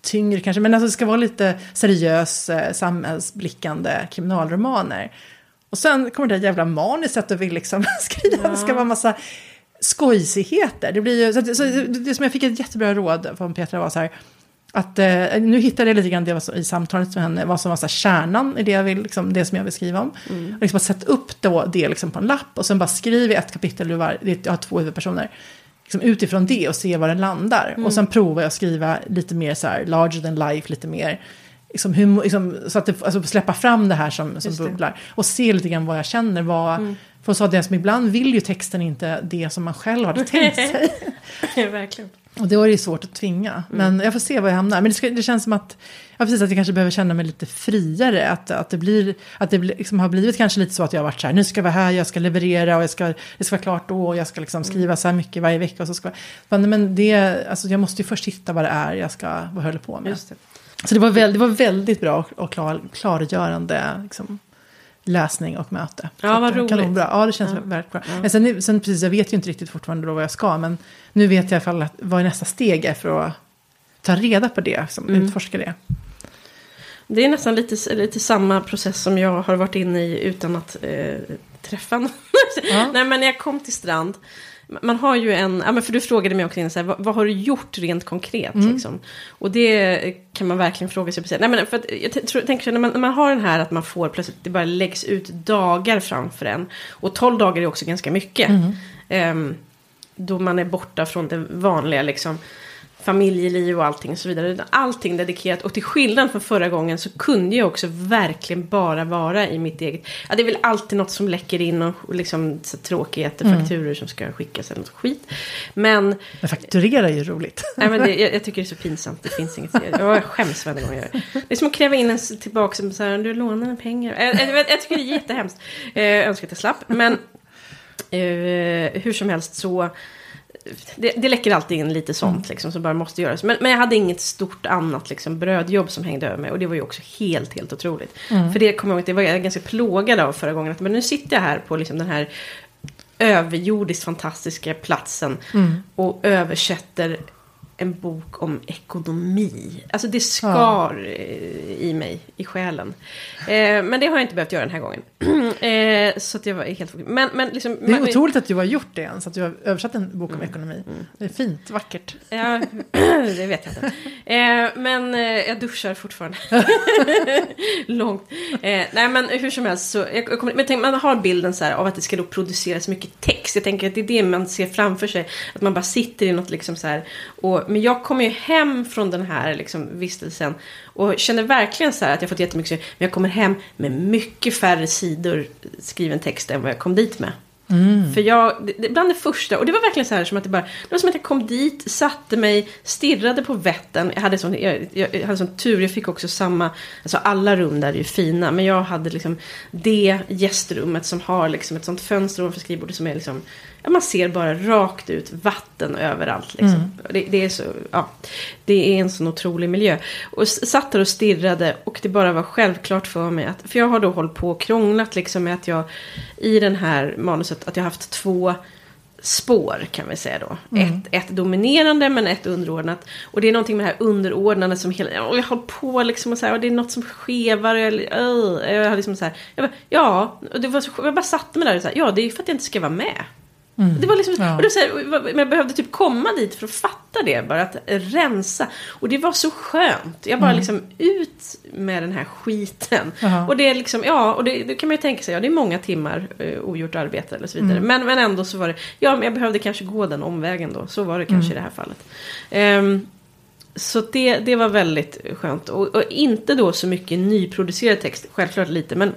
tyngre kanske. Men alltså det ska vara lite seriös, eh, samhällsblickande kriminalromaner. Och sen kommer det där jävla manuset och vill liksom *laughs* skriva. Det ska vara massa skojsigheter. Det blir ju, så, att- så, det, som jag fick ett jättebra råd från Petra var så här. att, eh, nu hittade jag lite grann det i samtalet med henne, vad som var så här, kärnan i det, jag vill, liksom, det som jag vill skriva om. Mm. Och liksom sätta upp då, det liksom på en lapp och sen bara skriva ett kapitel, var, jag har två huvudpersoner. Liksom utifrån det och se var den landar. Mm. Och sen provar jag att skriva lite mer så här, larger than life, lite mer liksom, hur, liksom, så att det, alltså, släppa fram det här som, som bubblar. Och se lite grann vad jag känner. Vad, mm. För så det som ibland vill ju texten inte det som man själv hade tänkt sig. *laughs* Verkligen. Och det var ju svårt att tvinga. Mm. Men jag får se var jag hamnar. Men det, ska, det känns som att, ja, precis, att jag kanske behöver känna mig lite friare. Att, att det, blir, att det liksom har blivit kanske lite så att jag har varit så här, nu ska jag vara här, jag ska leverera och jag ska, det ska vara klart då. Och jag ska liksom skriva mm. så här mycket varje vecka. Och så ska, men, men det, alltså, jag måste ju först hitta vad det är jag ska, vad jag håller på med. Det. Så det var, väl, det var väldigt bra och klar, klargörande liksom, läsning och möte. Ja, vad roligt. Kanonbra. Ja, det känns ja. väldigt bra. Ja. Men sen, sen, precis, jag vet ju inte riktigt fortfarande då vad jag ska, men nu vet jag i alla fall att, vad nästa steg är för att ta reda på det, som mm. utforska det. Det är nästan lite, lite samma process som jag har varit inne i utan att eh, träffa någon. Ja. *laughs* Nej, men när jag kom till Strand man har ju en, ja men för du frågade mig också innan, så här, vad, vad, har du gjort rent konkret? Mm. Liksom? Och det kan man verkligen fråga sig. Nej, men för att, jag tror, tänker så, när man, när man har den här att man får plötsligt, det bara läggs ut dagar framför en. Och tolv dagar är också ganska mycket. Mm. Um, då man är borta från det vanliga liksom familjeliv och allting och så vidare. Allting dedikerat och till skillnad från förra gången så kunde jag också verkligen bara vara i mitt eget. Ja, det är väl alltid något som läcker in och liksom så tråkigheter, mm. fakturer som ska skickas eller något skit. Men... Men fakturera är ju roligt. Nej, men det, *laughs* jag, jag, tycker det är så pinsamt. Det finns inget. Jag, jag skäms varje gång jag gör det. Det är som att kräva in en tillbaka som så här, du lånar pengar. Jag, jag, jag, tycker det är jättehemskt. Jag önskar att jag slapp. Men eh, hur som helst så det, det läcker alltid in lite sånt mm. liksom, som bara måste göras. Men, men jag hade inget stort annat liksom, brödjobb som hängde över mig. Och det var ju också helt, helt otroligt. Mm. För det kommer jag ihåg, det var jag ganska plågad av förra gången. Att, men nu sitter jag här på liksom, den här överjordiskt fantastiska platsen. Mm. Och översätter en bok om ekonomi. Alltså det skar ja. i mig, i själen. Eh, men det har jag inte behövt göra den här gången. *clears throat* eh, så att jag var helt men, men liksom, Det är man, otroligt att du har gjort det ens, att du har översatt en bok om mm, ekonomi. Mm. Det är fint, vackert. Ja, *clears throat* det vet jag inte. Eh, men eh, jag duschar fortfarande. *laughs* Långt. Eh, nej men hur som helst, så, jag, jag kommer, men tänk, man har bilden så här av att det ska då produceras mycket text. Jag tänker att det är det man ser framför sig. Att man bara sitter i något liksom så här och men jag kommer ju hem från den här liksom, vistelsen och känner verkligen så här att jag fått jättemycket, men jag kommer hem med mycket färre sidor skriven text än vad jag kom dit med. Mm. För jag, det, bland det första, och det var verkligen så här som att det bara, det var som att jag kom dit, satte mig, stirrade på vätten. Jag hade sån, jag, jag hade sån tur, jag fick också samma, alltså alla rum där är ju fina, men jag hade liksom det gästrummet som har liksom ett sånt fönster ovanför skrivbordet som är liksom ja, man ser bara rakt ut vatten överallt. Liksom. Mm. Det, det, är så, ja, det är en sån otrolig miljö. Och satt där och stirrade och det bara var självklart för mig att, för jag har då hållit på och krånglat liksom med att jag i den här manuset, att jag haft två spår kan vi säga då. Mm. Ett, ett dominerande men ett underordnat. Och det är någonting med det här underordnande som hela, och jag håller på liksom och så här, och det är något som skevar och jag, uh, jag liksom så här, jag bara, ja, och det var så, jag bara satte mig där och så här, ja det är för att jag inte ska vara med. Mm. Det var liksom, ja. och det så här, jag behövde typ komma dit för att fatta det, bara att rensa. Och det var så skönt. Jag bara mm. liksom ut med den här skiten. Aha. Och det är liksom, ja, och det, det, kan man ju tänka sig, ja det är många timmar uh, ogjort arbete eller så vidare. Mm. Men, men ändå så var det, ja men jag behövde kanske gå den omvägen då. Så var det kanske mm. i det här fallet. Um, så det, det var väldigt skönt. Och, och, inte då så mycket nyproducerad text, självklart lite, men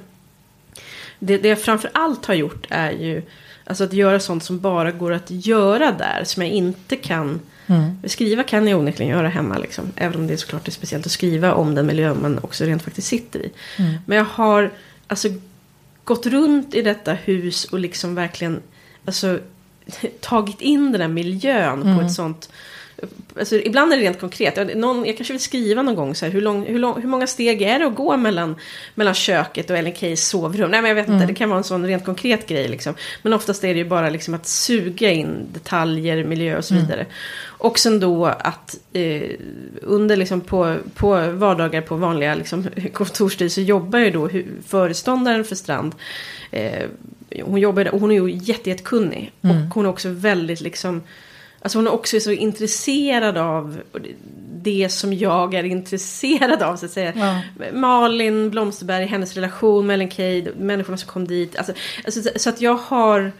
det, det jag framför allt har gjort är ju Alltså att göra sånt som bara går att göra där. Som jag inte kan. Mm. Skriva kan jag onekligen göra hemma. Liksom, även om det är såklart är speciellt att skriva om den miljö man också rent faktiskt sitter i. Mm. Men jag har alltså gått runt i detta hus och liksom verkligen alltså, *laughs* tagit in den här miljön mm. på ett sånt Alltså, ibland är det rent konkret. Någon, jag kanske vill skriva någon gång så här, hur, lång, hur, lång, hur många steg är det att gå mellan, mellan köket och Ellen Keys sovrum? Nej men jag vet mm. inte, det kan vara en sån rent konkret grej liksom. Men oftast är det ju bara liksom att suga in detaljer, miljö och så mm. vidare. Mm. Och sen då att eh, under liksom på, på vardagar på vanliga liksom, *laughs* kontorstid så jobbar ju då föreståndaren för Strand. Eh, hon jobbar och hon är ju jättekunnig. Mm. Och hon är också väldigt liksom Alltså hon är också så intresserad av det som jag är intresserad av så att säga. Ja. Malin Blomsterberg, hennes relation med Ellen Cade, människorna som kom dit. Alltså, alltså, så att jag har...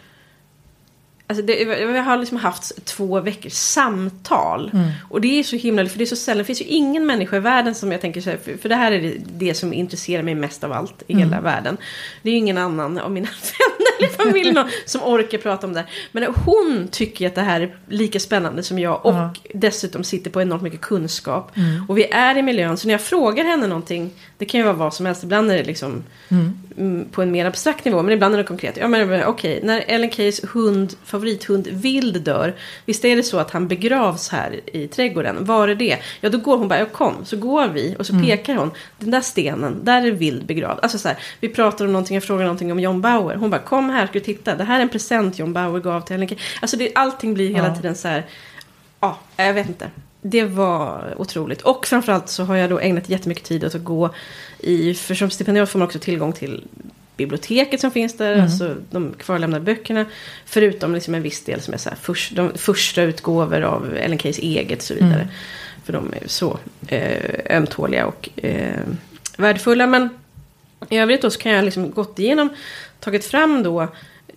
Alltså det, jag har liksom haft två veckors samtal. Mm. Och det är så himla, för det är så sällan, det finns ju ingen människa i världen som jag tänker så här, för, för det här är det, det som intresserar mig mest av allt i Mm. hela världen. Det är ju ingen annan av mina *laughs* eller familj någon som orkar prata om det. Men hon tycker att det här är lika spännande som jag och Ja. dessutom sitter på enormt mycket kunskap. Mm. Och vi är i miljön, så när jag frågar henne någonting, det kan ju vara vad som helst, ibland är det liksom Mm. mm, på en mer abstrakt nivå, men ibland är det konkret. Ja men okej, när Ellen Keys hund, favorithund Vild dör, visst är det så att han begravs här i trädgården? Var är det? Ja då går hon bara, ja kom, så går vi och så pekar hon, den där stenen, där är Vild begravd. Alltså så här, vi pratar om någonting, jag frågar någonting om John Bauer, hon bara, kom här, ska du titta, det här är en present John Bauer gav till Key. Alltså det, allting blir hela Ja. tiden så här, ja, jag vet inte. Det var otroligt. Och framförallt så har jag då ägnat jättemycket tid åt att gå i, för som stipendiat får man också tillgång till biblioteket som finns där, Mm. alltså de kvarlämnade böckerna. Förutom liksom en viss del som är så här, först, de första utgåvor av Ellen Keys eget och så vidare. Mm. För de är så eh, ömtåliga och eh, värdefulla. Men i övrigt då så kan jag liksom gått igenom, tagit fram då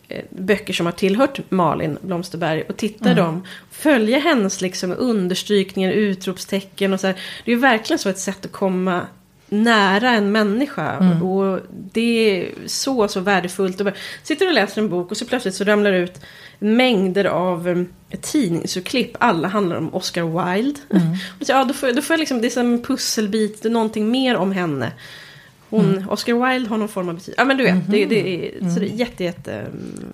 eh, böcker som har tillhört Malin Blomsterberg och titta Mm. dem. Följa hennes liksom understrykningar, utropstecken och så här. Det är verkligen så ett sätt att komma nära en människa. Mm. Och det är så, så värdefullt. Och sitter och läser en bok och så plötsligt så ramlar det ut mängder av um, tidningsurklipp. Alla handlar om Oscar Wilde. Mm. *laughs* Och så, ja, då får, då får jag liksom, det är som en pusselbit, det är någonting mer om henne. Hon, Mm. Oscar Wilde har någon form av betydelse. Ja men du vet, det, det är, Mm. så det är jätte, jätte... um,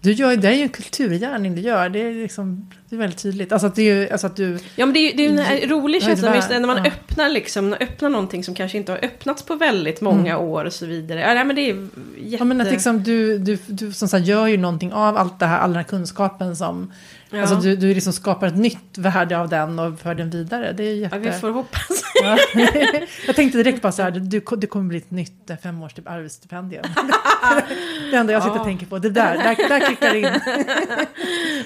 Du gör, det är ju en kulturgärning du gör. Det är, liksom, det är väldigt tydligt. Alltså att, det är, alltså att du... Ja men det är det är en här rolig känsla just när man ja. öppnar liksom, öppnar någonting som kanske inte har öppnats på väldigt många år och så vidare. Ja nej, men det är jätte... Mm. Ja, men att liksom, du, du, du som sagt, gör ju någonting av allt det här, all den här kunskapen som... Ja. Alltså du, du liksom skapar ett nytt värde av den och för den vidare. Det är jätte... Ja, vi får hoppas. *laughs* Ja. *laughs* Jag tänkte direkt bara så här, du, det kommer bli ett nytt eh, femårs typ arbetsstipendium. *laughs* det enda jag sitter och tänker på, det där, där, där klickar in.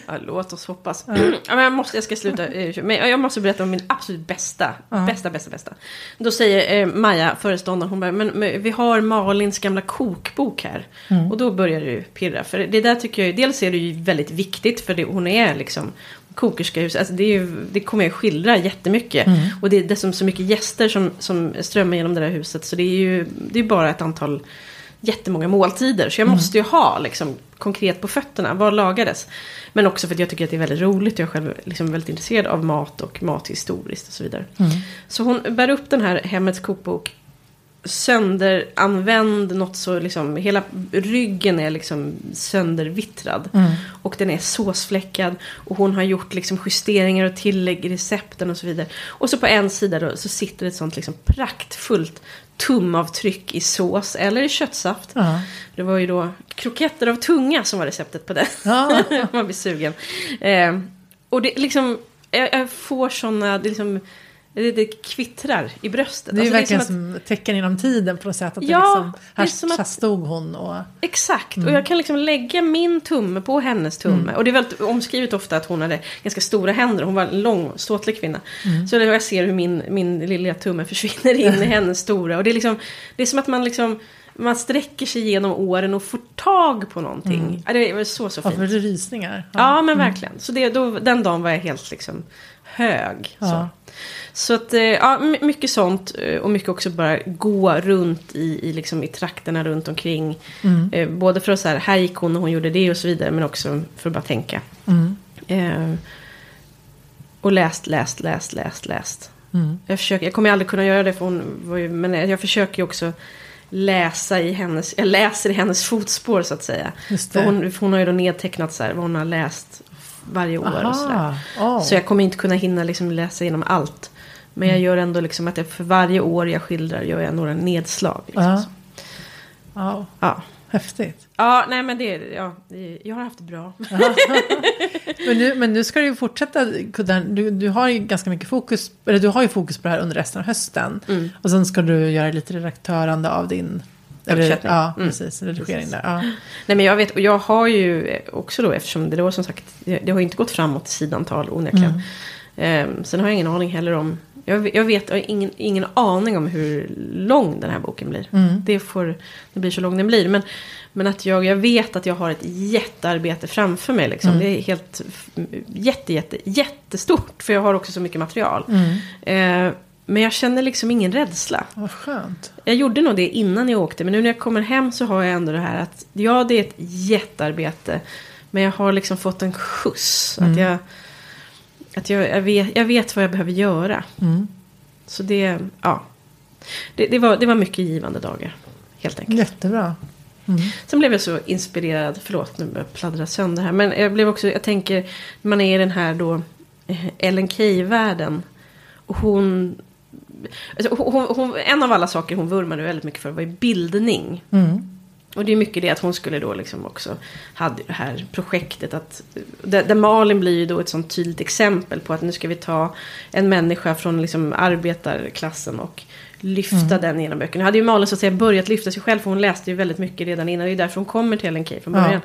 Ja, låt oss hoppas. Ja, men jag, måste, jag ska sluta. eh, Men jag måste berätta om min absolut bästa. Ja. Bästa, bästa, bästa. Då säger eh, Maja, föreståndaren, hon bara, men, men vi har Malins gamla kokbok här. Mm. Och då börjar det ju pirra. För det där tycker jag, dels är det ju väldigt viktigt för det, hon är liksom kokerska i huset. Alltså det, ju, det kommer jag skildra jättemycket. Mm. Och det är dessutom så mycket gäster som, som strömmar genom det där huset. Så det är ju det är bara ett antal jättemånga måltider. Så jag måste ju ha liksom, konkret på fötterna. Vad lagades? Men också för att jag tycker att det är väldigt roligt. Jag är själv liksom väldigt intresserad av mat och mat historiskt och så vidare. Mm. Så hon bär upp den här Hemmets kokbok. Sönderanvänd, något så liksom, hela ryggen är liksom söndervittrad. Mm. Och den är såsfläckad. Och hon har gjort liksom justeringar och tillägg i recepten och så vidare. Och så på en sida då, så sitter ett sånt liksom praktfullt tumavtryck i sås eller i köttsaft. Ja. Det var ju då kroketter av tunga som var receptet på det. Ja. *laughs* Man blir sugen. Eh, och det liksom, jag, jag får sådana, det liksom, det, det kvittrar i bröstet. Det är ju Alltså, verkligen som att- som tecken inom tiden på något sätt. Att Ja, liksom, här, som att- här stod hon och... Exakt, Mm. och jag kan liksom lägga min tumme på hennes tumme. Och det är väldigt omskrivet ofta att hon hade ganska stora händer. Hon var en lång, ståtlig kvinna. Mm. Så jag ser hur min, min lilla tumme försvinner in i *laughs* hennes stora. Och det är, liksom, det är som att man liksom man sträcker sig genom åren och får tag på någonting. Ja, det är så, så Ja, fint. för det är rysningar. Ja, men verkligen. Så det, då, den dagen var jag helt liksom hög. Ja. så att, eh, ja, my- mycket sånt. eh, Och mycket också bara gå runt i, i, liksom, i trakterna runt omkring. Mm. Eh, både för att så här, här gick hon och hon gjorde det och så vidare. Men också för att bara tänka. Mm. Eh, och läst, läst, läst, läst, läst. Mm. Jag, försöker, jag kommer aldrig kunna göra det för hon var ju, men jag försöker ju också läsa i hennes, jag läser i hennes fotspår så att säga. För hon, för hon har ju då nedtecknat så här vad hon har läst varje år och sådär. Aha. Oh. Så jag kommer inte kunna hinna liksom läsa igenom allt. Men jag gör ändå liksom att jag för varje år jag skildrar gör jag några nedslag. Liksom. Ja. Så. Ja, häftigt. ja, nej men det, ja, det, jag har haft det bra. *laughs* Men nu, men nu ska du ju fortsätta, du, du har ju ganska mycket fokus, eller du har ju fokus på det här under resten av hösten. Mm. Och sen ska du göra lite redaktörande av din Eller, ja, Mm. precis. Redigering Precis. där. Ja. Nej men jag vet, och jag har ju också då, eftersom det då som sagt, det, har ju inte gått framåt sidantal onekligen. Ehm, sen har jag ingen aning heller om, jag, vet- jag vet, jag har ingen, ingen aning om hur lång den här boken blir. Mm. Det får, det blir så lång den blir. Men, men att jag, jag vet att jag har ett jättearbete framför mig liksom. Mm. Det är helt, jätte, jätte, jättestort. För jag har också så mycket material. Mm. Ehm, men jag känner liksom ingen rädsla. Vad skönt. Jag gjorde nog det innan jag åkte. Men nu när jag kommer hem så har jag ändå det här att ja, det är ett jättearbete. Men jag har liksom fått en skjuts. Att, jag, att jag, jag, vet, jag vet vad jag behöver göra. Mm. Så det, ja. Det, det, var, det var mycket givande dagar. Helt enkelt. Jättebra. Mm. Sen blev jag så inspirerad. Förlåt, nu börjar jag pladdra sönder här. Men jag blev också, jag tänker, man är i den här då eh, Ellen Key-världen. Och hon, alltså hon, hon, hon, en av alla saker hon vurmade väldigt mycket för var ju bildning. Mm. Och det är mycket det att hon skulle då liksom också hade det här projektet att där, där Malin blir ju då ett sånt tydligt exempel på att nu ska vi ta en människa från liksom arbetarklassen och lyfta den genom böckerna. Nu hade ju Malin så att säga börjat lyfta sig själv för hon läste ju väldigt mycket redan innan. Det är därför hon kommer till Ellen Key från Ja. början.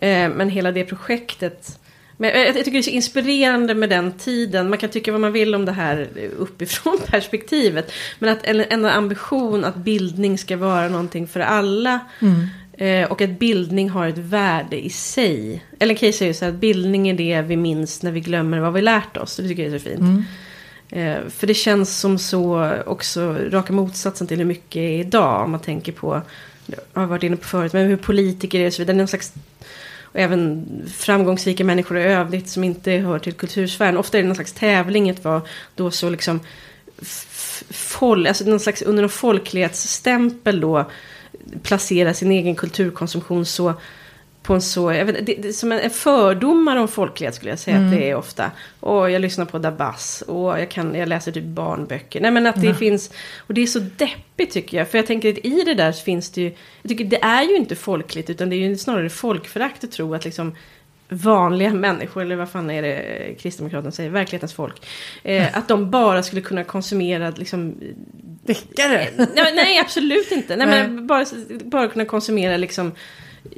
Eh, men hela det projektet men jag, tycker det är så inspirerande med den tiden. Man kan tycka vad man vill om det här uppifrån *laughs* perspektivet. Men att en, en ambition att bildning ska vara någonting för alla. Mm. Eh, och att bildning har ett värde i sig. Ellen Key säger ju så här att bildning är det vi minns när vi glömmer vad vi lärt oss. Det tycker jag är så fint. Mm. Eh, för det känns som så också raka motsatsen till hur mycket är idag. Om man tänker på, jag har varit inne på förut, men hur politiker är och så vidare. Någon slags, och även framgångsrika människor i övrigt som inte hör till kultursfären. Ofta är det någon slags tävling att vara då så liksom folk, alltså någon slags under en folklighetsstämpel då placera sin egen kulturkonsumtion så på en så, jag vet, det, det, som en, en fördomar om folklighet skulle jag säga att det är ofta. Och jag lyssnar på Dabas och jag, kan, jag läser typ barnböcker. Nej men att det finns, och det är så deppigt tycker jag. För jag tänker att i det där så finns det ju, jag tycker det är ju inte folkligt utan det är ju snarare folkförakt att tro att liksom vanliga människor, eller vad fan är det Kristdemokraterna säger, verklighetens folk. Eh, att de bara skulle kunna konsumera liksom, Deckare. nej, nej, absolut inte. Nej, Nej. men bara, bara kunna konsumera liksom eh,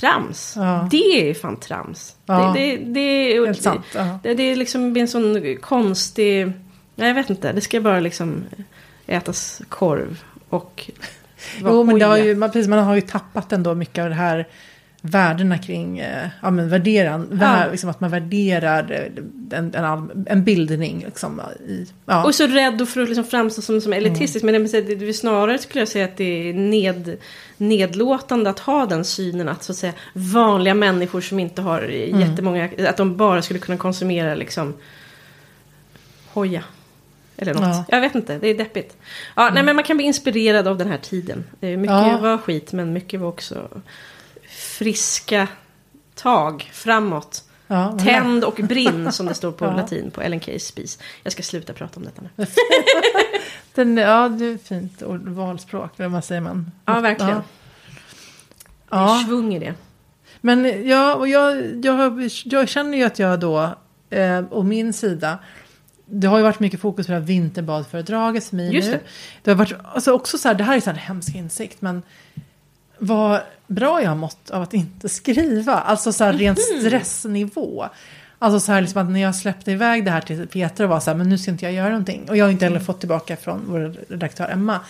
trams. Ja. Det är fan trams. Ja. Det, det, det, Helt sant. Ja. det, det är liksom en sån konstig... Nej, jag vet inte. Det ska bara liksom ätas korv och... Jo, men det har ju, man, precis, man har ju tappat ändå mycket av det här värdena kring eh, ja, men värderan, vär, Ja. liksom att man värderar eh, en, en, en bildning. Liksom, i, ja. Och så rädd för att liksom framstå som, som elitistisk. Men det, det, det snarare skulle jag säga att det är ned, nedlåtande att ha den synen. Att så att säga vanliga människor som inte har jättemånga. Att de bara skulle kunna konsumera liksom hoja. Eller något. Ja. Jag vet inte, det är deppigt. Ja, nej, men man kan bli inspirerad av den här tiden. Mycket Ja. var skit men mycket var också friska tag framåt. ja, Tänd och brinn som det står på *laughs* Ja. latin på Ellen Keys spis. Jag ska sluta prata om detta nu. *laughs* Den, ja, det är fint ord, valspråk, eller vad säger man? Ja, verkligen. Ja. Det är svung i det. Men ja, och jag, jag, jag känner ju att jag då, eh, och min sida, det har ju varit mycket fokus på det här vinterbadföredraget för mig Just nu. det. Det har varit, alltså också så här, det här är så här en hemsk insikt, men vad bra jag har mått av att inte skriva. Alltså så här rent Mhm. stressnivå. Alltså så här liksom att när jag släppte iväg det här till Peter och var så här, men nu ska inte jag göra någonting. Och jag har inte Mm. heller fått tillbaka från vår redaktör Emma.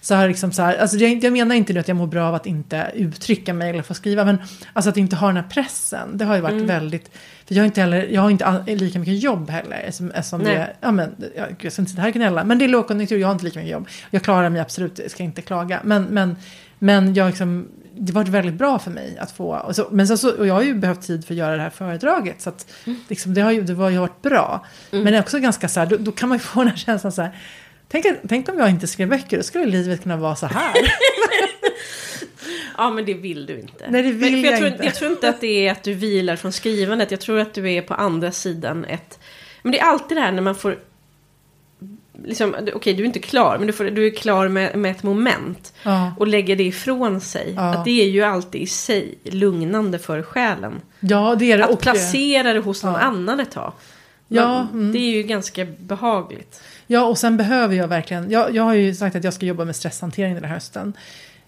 Så har liksom så här, alltså jag, jag menar inte nu att jag mår bra av att inte uttrycka mig eller få skriva, men alltså att inte ha den här pressen. Det har ju Mm. varit väldigt, för jag har inte heller, jag har inte lika mycket jobb heller. Som, som Nej. det, ja men, jag, jag ska inte sitta här och gnälla, men det är lågkonjunktur, jag har inte lika mycket jobb. Jag klarar mig absolut, jag ska inte klaga. Men, men, men jag liksom, det varit väldigt bra för mig att få, och, så, men så, så, och jag har ju behövt tid för att göra det här föredraget. Så att, liksom, det, har ju, det har ju varit bra. Men det är också ganska så här, då, då kan man ju få den här känslan så här, Tänk, tänk om jag inte skrev böcker, då skulle livet kunna vara så här. *laughs* Ja, men det vill du inte. Nej, det vill Men- jag, jag tror, inte. jag tror inte att det är att du vilar från skrivandet. Jag tror att du är på andra sidan ett... Men det är alltid det här när man får... Liksom, okej, du är inte klar, men du, får, du är klar med, med ett moment. Ja. Och lägger det ifrån sig. Ja. Att det är ju alltid i sig lugnande för själen. Ja, det är det. Att Och, eh, placera det hos någon ja. annan ett tag. Ja, mm. Det är ju ganska behagligt. Ja, och sen behöver jag verkligen, jag, jag har ju sagt att jag ska jobba med stresshantering den här hösten.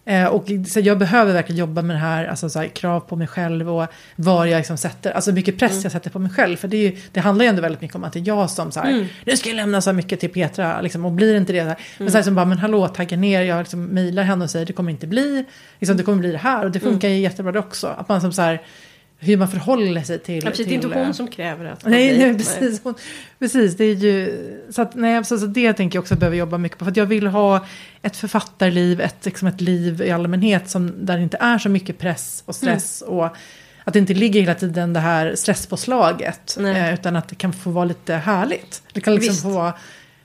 Eh, och så jag behöver verkligen jobba med det här, alltså så här, krav på mig själv och var jag liksom sätter, alltså mycket press Mm. jag sätter på mig själv. För det, ju, det handlar ju ändå väldigt mycket om att det är jag som så här, Mm. nu ska jag lämna så här mycket till Petra, liksom, och blir inte det så här. Men så här som bara, men hallå, tagga ner, jag liksom mejlar henne och säger det kommer inte bli, liksom, det kommer bli det här. Och det funkar Mm. ju jättebra det också. Att man som så här, hur man förhåller sig till... Ja, precis, det är till, inte hon som kräver att man Nej, nej precis. Hon, precis, det är ju... Så, att, nej, så, så det tänker jag också behöva jobba mycket på. För att jag vill ha ett författarliv, ett, liksom ett liv i allmänhet som, där det inte är så mycket press och stress. Mm. Och att det inte ligger hela tiden det här stresspåslaget. Eh, utan att det kan få vara lite härligt. Det kan liksom Visst. få vara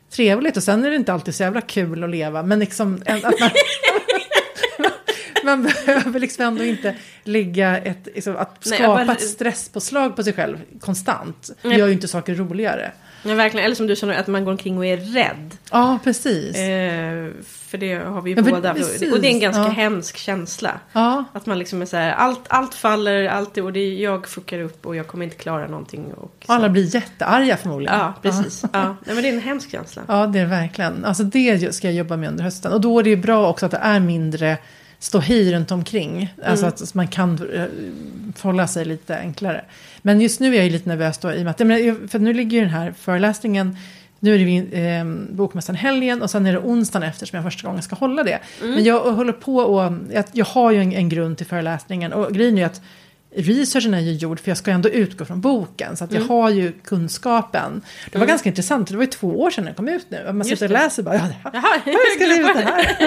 trevligt. Och sen är det inte alltid så jävla kul att leva. Men liksom... Att man, *laughs* man *laughs* behöver liksom ändå inte lägga ett, liksom, att Nej, skapa bara- ett stresspåslag på sig själv konstant. Det gör ju inte saker roligare. Ja, verkligen. Eller som du sa att man går omkring och är rädd. Ja, precis. Eh, för det har vi ju Ja, båda. precis. Och det är en ganska Ja. hemsk känsla. Ja, Att man liksom är så här, allt, allt faller, allt, och det är, jag fuckar upp och jag kommer inte klara någonting. Och så. alla blir jättearga förmodligen. Ja, precis. Ja. Nej, men det är en hemsk känsla. Ja, det är det verkligen. Alltså det ska jag jobba med under hösten. Och då är det ju bra också att det är mindre ståhej runt omkring. Alltså att man kan eh, förhålla sig lite enklare. Men just nu är jag ju lite nervös då i och med att, för nu ligger ju den här föreläsningen nu är det eh, Bokmässan helgen och sen är det onsdagen efter som jag första gången ska hålla det. Men jag håller på och, jag, jag har ju en, en grund till föreläsningen och grejen är ju att researchen är ju gjord för jag ska ändå utgå från boken. Så att jag har ju kunskapen. Det var ganska intressant, det var ju två år sedan den kom ut nu. Man sitter och läser bara, ja, det här, Jaha, jag ska ut det här.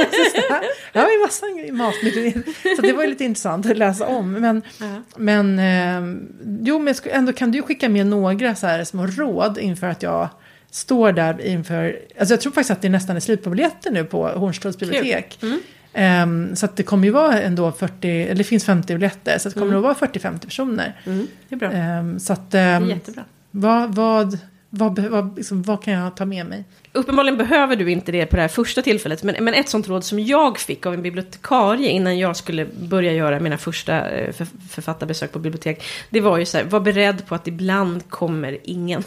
*laughs* Jag har ju massa matnyttigheter. Så det var ju lite intressant att läsa om. Men, Ja. men eh, jo, men jag ändå kan du skicka med några så här små råd inför att jag står där inför, alltså jag tror faktiskt att det nästan är slut på biljetter nu på Hornstulls bibliotek. Mm. Ehm, så att det kommer ju vara ändå 40, eller det finns 50 biljetter, så det kommer Mm. nog vara 40-50 personer. Mm, det är bra. Ehm, så att, Det är ehm, jättebra. vad, vad, vad, vad, liksom, vad kan jag ta med mig? Uppenbarligen behöver du inte det på det här första tillfället. Men, men ett sånt råd som jag fick av en bibliotekarie innan jag skulle börja göra mina första eh, för, författarbesök på bibliotek. Det var ju så här, var beredd på att ibland kommer ingen.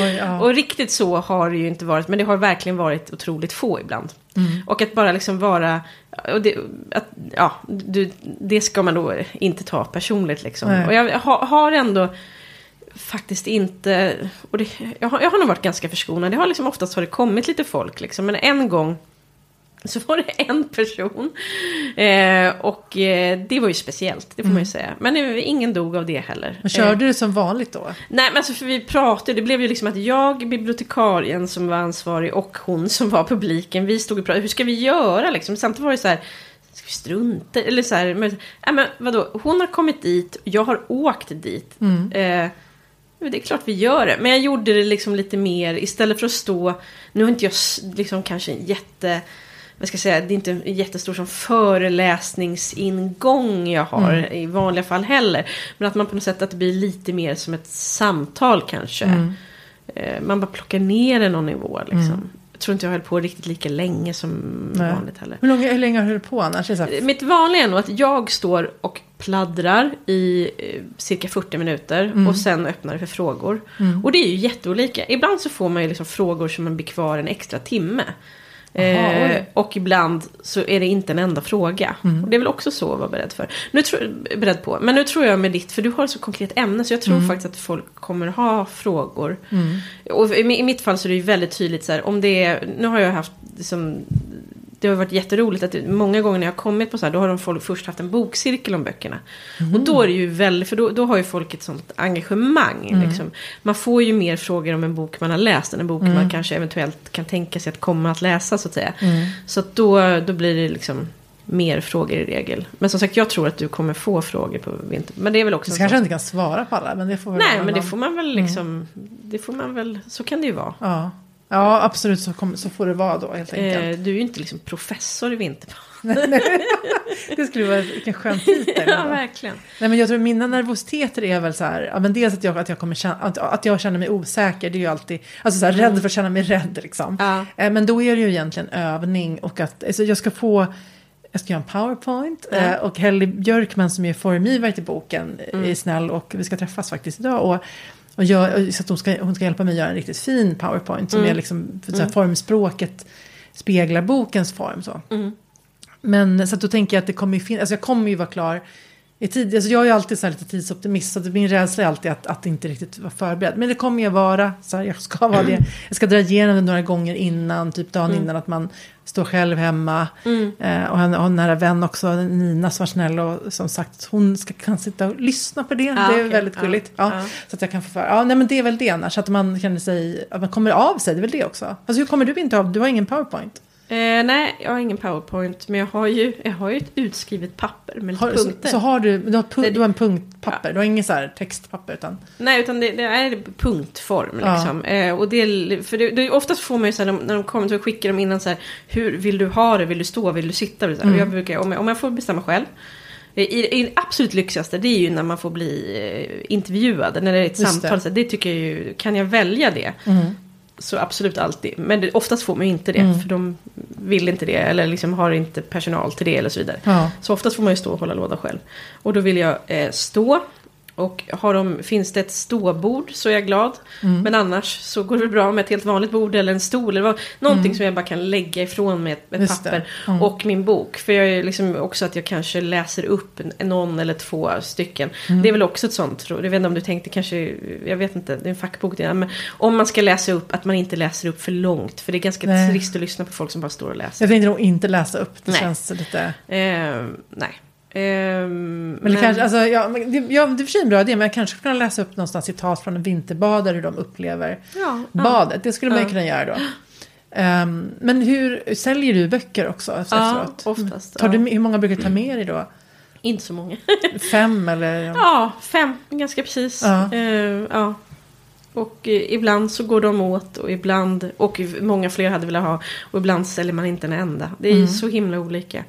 Oj, ja. *laughs* Och riktigt så har det ju inte varit. Men det har verkligen varit otroligt få ibland. Mm. Och att bara liksom vara... Och det, att, ja, du, det ska man då inte ta personligt liksom. Nej. Och jag ha, har ändå faktiskt inte... Och det, jag, har, jag har nog varit ganska förskonad. Det har liksom oftast har det kommit lite folk liksom. Men en gång så var det *laughs* en person. Eh, och eh, det var ju speciellt, det får man ju säga. Men eh, ingen dog av det heller. Mm. Men Eh, körde du som vanligt då? Nej men alltså för vi pratade, det blev ju liksom att jag, bibliotekarien som var ansvarig och hon som var publiken, vi stod och pratade, hur ska vi göra liksom? Samtidigt var det så här, ska vi strunta eller så här, men, nej, men vadå, hon har kommit dit, jag har åkt dit. Mm. Det är klart vi gör det, men jag gjorde det liksom lite mer, istället för att stå, nu har inte jag liksom kanske en jätte, vad ska jag säga, det är inte en jättestor som föreläsningsingång jag har Mm. i vanliga fall heller. Men att man på något sätt att det blir lite mer som ett samtal kanske. Mm. Eh, Man bara plockar ner det någon nivå liksom. Jag tror inte jag höll på riktigt lika länge som Nej. vanligt heller. Hur, lång, hur länge har du på annars? Här, Mitt vanliga är nog att jag står och pladdrar i eh, cirka 40 minuter Mm. och sen öppnar det för frågor. Och det är ju jätteolika. Ibland så får man ju liksom frågor som man blir kvar en extra timme. Aha, eh. Mm. och ibland så är det inte en enda fråga. Och det är väl också så att vara beredd för. Nu tror, beredd på. Men nu tror jag med ditt, för du har ett så konkret ämne så jag tror faktiskt att folk kommer ha frågor. Mm. Och i i mitt fall så är det ju väldigt tydligt så här, om det är, nu har jag haft liksom, det har varit jätteroligt att många gånger när jag har kommit på så här, då har de folk först haft en bokcirkel om böckerna. Och då är det ju väldigt, för då, då har ju folk ett sånt engagemang. Liksom. Man får ju mer frågor om en bok man har läst än en bok man kanske eventuellt kan tänka sig att komma att läsa så att säga. Mm. Så att då, då blir det liksom mer frågor i regel. Men som sagt, jag tror att du kommer få frågor på vinter. Men det är väl också Så en kanske sån- inte kan svara på alla, men det får väl Nej, men det får man väl liksom, det får man väl, så kan det ju vara. Ja, ja absolut så, kom, så får det vara då helt enkelt. Eh, du är ju inte liksom professor i vinter. *laughs* Det skulle vara vilken skön titel. *laughs* ja, verkligen. Nej, men jag tror mina nervositeter är väl så här, ja, men dels att jag, att jag, kommer känna, att, att jag känner mig osäker, det är ju alltid, alltså så här, rädd för att känna mig rädd liksom. Ja. Eh, men då är det ju egentligen övning och att alltså, jag ska få, jag ska göra en powerpoint Ja. eh, och Helly Björkman som är formgivare till boken Mm. är snäll och vi ska träffas faktiskt idag. Och, Och gör, så att hon ska, hon ska hjälpa mig göra en riktigt fin powerpoint. Som Mm. är liksom, för så här, formspråket speglar bokens form. Så. Mm. Men så att då tänker jag att det kommer ju finnas, alltså jag kommer ju vara klar i tid. Alltså jag är alltid så här lite tidsoptimist. Så min rädsla är alltid att, att inte riktigt vara förberedd. Men det kommer jag vara. Så här, jag ska vara det. Jag ska dra igenom det några gånger innan. Typ dagen innan att man står själv hemma. Eh, och han har en nära vän också, Nina som var snäll och som sagt hon ska, kan sitta och lyssna på det. Ja, det är okej. väldigt Ja, gulligt. Ja, ja. Så att jag kan få för. Ja, nej men det är väl det annars. Att man känner sig, att man kommer av sig. Det är väl det också. Alltså hur kommer du inte av? Du har ingen powerpoint. Eh, nej, jag har ingen powerpoint. Men jag har ju, jag har ju ett utskrivet papper med Har, så, punkter. så har du, du har, pu- Det- du har en punktpapper. Du har ingen så textpapper utan. Nej, utan det, det är punktform Ja. liksom. Eh, och det, för det, det, oftast får man ju så här, de- när de kommer så skickar de innan så här, hur vill du ha det? Vill du stå? Vill du sitta? Så här, Mm. Jag brukar, om jag, om jag får bestämma själv. eh, I, det absolut lyxigaste, det är ju när man får bli eh, intervjuad, när det är ett Just samtal. det. Så det tycker jag ju, kan jag välja det? Så absolut alltid. Men det, oftast får man ju inte det, Mm. för de vill inte det, eller liksom har inte personal till det, eller så vidare. Ja. Så oftast får man ju stå och hålla låda själv. Och då vill jag eh, stå. Och har de, finns det ett ståbord så är jag glad. Mm. Men annars så går det bra med ett helt vanligt bord eller en stol. Eller vad, någonting som jag bara kan lägga ifrån med ett, ett Mm. Papper. Mm. Och min bok. För jag är liksom också att jag kanske läser upp någon eller två stycken. Mm. Det är väl också ett sånt, tror jag. Jag vet inte om du tänkte kanske, jag vet inte, det är en fackbok. Det, men om man ska läsa upp, att man inte läser upp för långt. För det är ganska Nej. trist att lyssna på folk som bara står och läser. Jag tänkte nog inte läsa upp. Det Nej. känns lite... Eh, nej. Ehm, Men, det kanske, alltså, ja, men det, ja, det är för sig en bra idé, men jag kanske skulle kunna läsa upp någonstans citat från en vinterbadare hur de upplever ja, ja. badet. Det skulle man ju Ja. kunna göra då. Ehm, men hur säljer du böcker också Ja, efteråt? oftast. Tar ja. du, hur många brukar du ta med dig då? Inte så många. *laughs* Fem eller? Ja, fem, ganska precis. Ja. Eh, ja. Och eh, ibland så går de åt och ibland, och många fler hade velat ha, och ibland säljer man inte en enda. Det är Mm. så himla olika.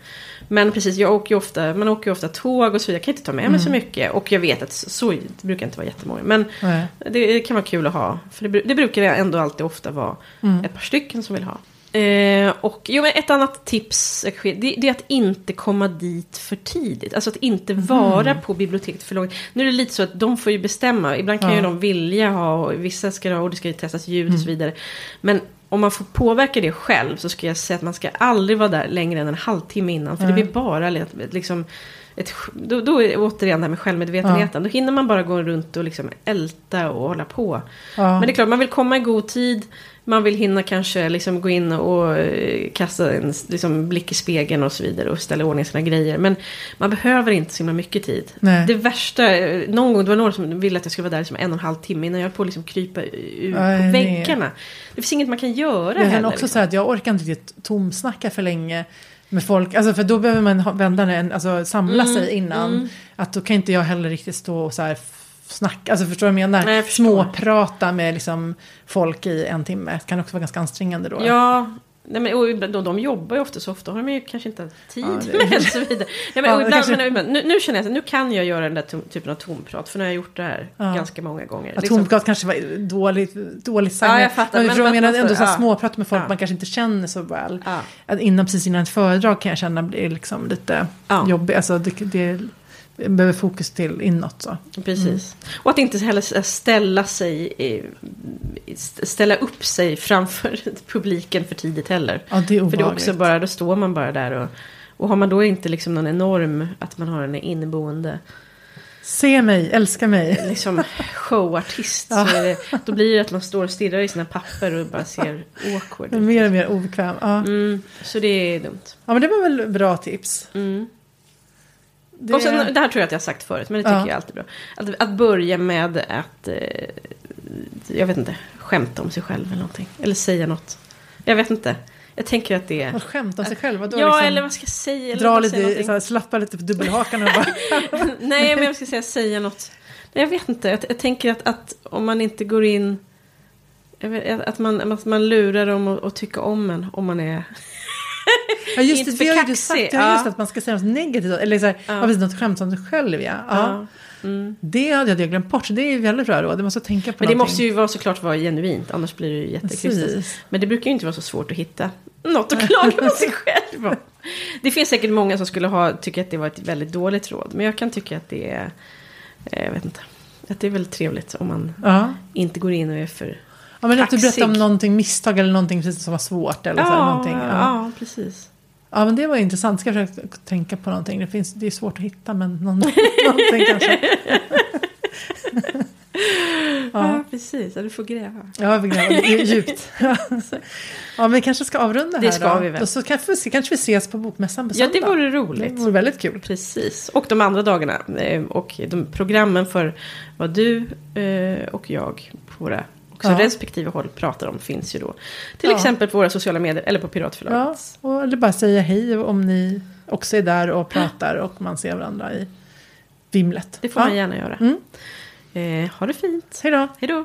Men precis, jag åker ju ofta, man åker ju ofta tåg och så vidare. Jag kan inte ta med mig så Mm. mycket. Och jag vet att så, så det brukar inte vara jättemånga. Men det, det kan vara kul att ha. För det, det brukar ändå alltid ofta vara Mm. ett par stycken som vill ha. Eh, och jo, men ett annat tips det, det är att inte komma dit för tidigt. Alltså att inte Mhm. vara på biblioteket för långt. Nu är det lite så att de får ju bestämma. Ibland kan Ja. ju de vilja ha, och vissa ska ha, och det ska ju testas ljud Mm. och så vidare. Men om man får påverka det själv så ska jag säga att man ska aldrig vara där längre än en halvtimme innan. För Nej. det blir bara li- liksom ett, då, då är det återigen det här med självmedvetenheten. Då hinner man bara gå runt och liksom älta och hålla på. Ja. Men det är klart, man vill komma i god tid. Man vill hinna kanske liksom gå in och eh, kasta en liksom, blick i spegeln och så vidare. Och ställa i ordning sina grejer. Men man behöver inte så himla mycket tid. Nej. Det värsta, eh, någon gång det var några som ville att jag skulle vara där liksom en och en halv timme innan jag höll på att liksom krypa jag på väggarna. Det finns inget man kan göra Jag heller. också liksom. så att jag orkar inte riktigt tomsnacka för länge med folk. Alltså för då behöver man vända alltså samla Mm, sig innan. mm. Att då kan inte jag heller riktigt stå och så här snacka. Alltså förstår du vad jag menar? Nej, jag. Småprata med liksom folk i en timme. Det kan också vara ganska ansträngande då. Ja, nej men, och ibland- de, jobbar ju ofta så ofta har de ju kanske inte tid Ja, det- *laughs* med så vidare. Nej, men, Ja, och ibland, kanske- men, nu, nu känner jag att nu kan jag göra den där tom, typen av tomprat. För nu har jag gjort det här Ja. ganska många gånger. Att Liksom. tomkat kanske var dåligt, dåligt sagt. Ja, men- jag fattar, Men, men men menar måste- ändå så här ja. småprata med folk Ja. man kanske inte känner så väl. Ja. Att innan precis innan ett föredrag kan jag känna blir liksom lite Ja. jobbigt. Alltså det, det behöver fokus till inåt så. Precis. Och att inte heller ställa sig, ställa upp sig framför *laughs* publiken för tidigt heller. Ja, det är För det är obehagligt. också bara, då står man bara där och, och har man då inte liksom någon enorm, att man har en inneboende Se mig, älska mig. *laughs* liksom showartist. Ja. Det, då blir det att man står och stirrar i sina papper och bara ser awkward *laughs* ut. mer och mer obekväm. Ja. Mm, så det är dumt. ja, men det var väl bra tips. Mm. Det... Och sen, det här tror jag att jag har sagt förut, men det tycker Ja. jag alltid är bra. Att, att börja med att, eh, jag vet inte, skämta om sig själv eller någonting. Eller säga något. Jag vet inte. Jag tänker att det är... Att skämta om sig själv. Vadå, Ja, liksom, eller vad ska jag säga? Dra lite, så här, slappa lite på dubbelhakan och bara... *laughs* Nej, men jag ska säga säga något. Nej, jag vet inte. Jag, jag tänker att, att om man inte går in... Vet, att, man, att man lurar dem att, att tycka om en om man är... *laughs* Ja, just Inte det, för det har ju du sagt. Ja, just att man ska säga något negativt. Eller så här, Ja. precis, något skämt om sig själv, ja. ja. Mm. Det hade jag glömt bort, så det är väldigt bra råd. Du måste tänka på Men det någonting. måste ju vara såklart vara genuint, annars blir det ju jättekrystat. Precis. Men det brukar ju inte vara så svårt att hitta något att klaga på sig själv om. *laughs* Det finns säkert många som skulle ha, tycka att det var ett väldigt dåligt råd. Men jag kan tycka att det är, eh, jag vet inte, Att det är väldigt trevligt om man Ja. inte går in och är för... Ja, men att du berättade om någonting misstag eller någonting precis som var svårt. Eller så, här, någonting. Ja. ja, precis. ja, men det var intressant. Ska jag försöka tänka på någonting. Det, finns, det är svårt att hitta, men någon, *laughs* någonting kanske. *laughs* Ja, Ja, precis. Ja, du får gräva. ja vi gräver dju- djupt. *laughs* ja, men vi kanske ska avrunda här Det ska då. vi väl. Och så kanske vi, kanske vi ses på Bokmässan på Ja, söndag. det vore det roligt. vore väldigt kul. Precis. Och de andra dagarna. eh, Och de programmen för vad du eh, och jag på våra också Ja. respektive håll pratar om finns ju då. Till Ja. exempel på våra sociala medier eller på Ja, Piratförlaget. och eller bara säga hej om ni också är där och pratar och man ser varandra i vimlet. Det får ja. man gärna göra. Mm. Eh, ha det fint. Hej då. Hej då.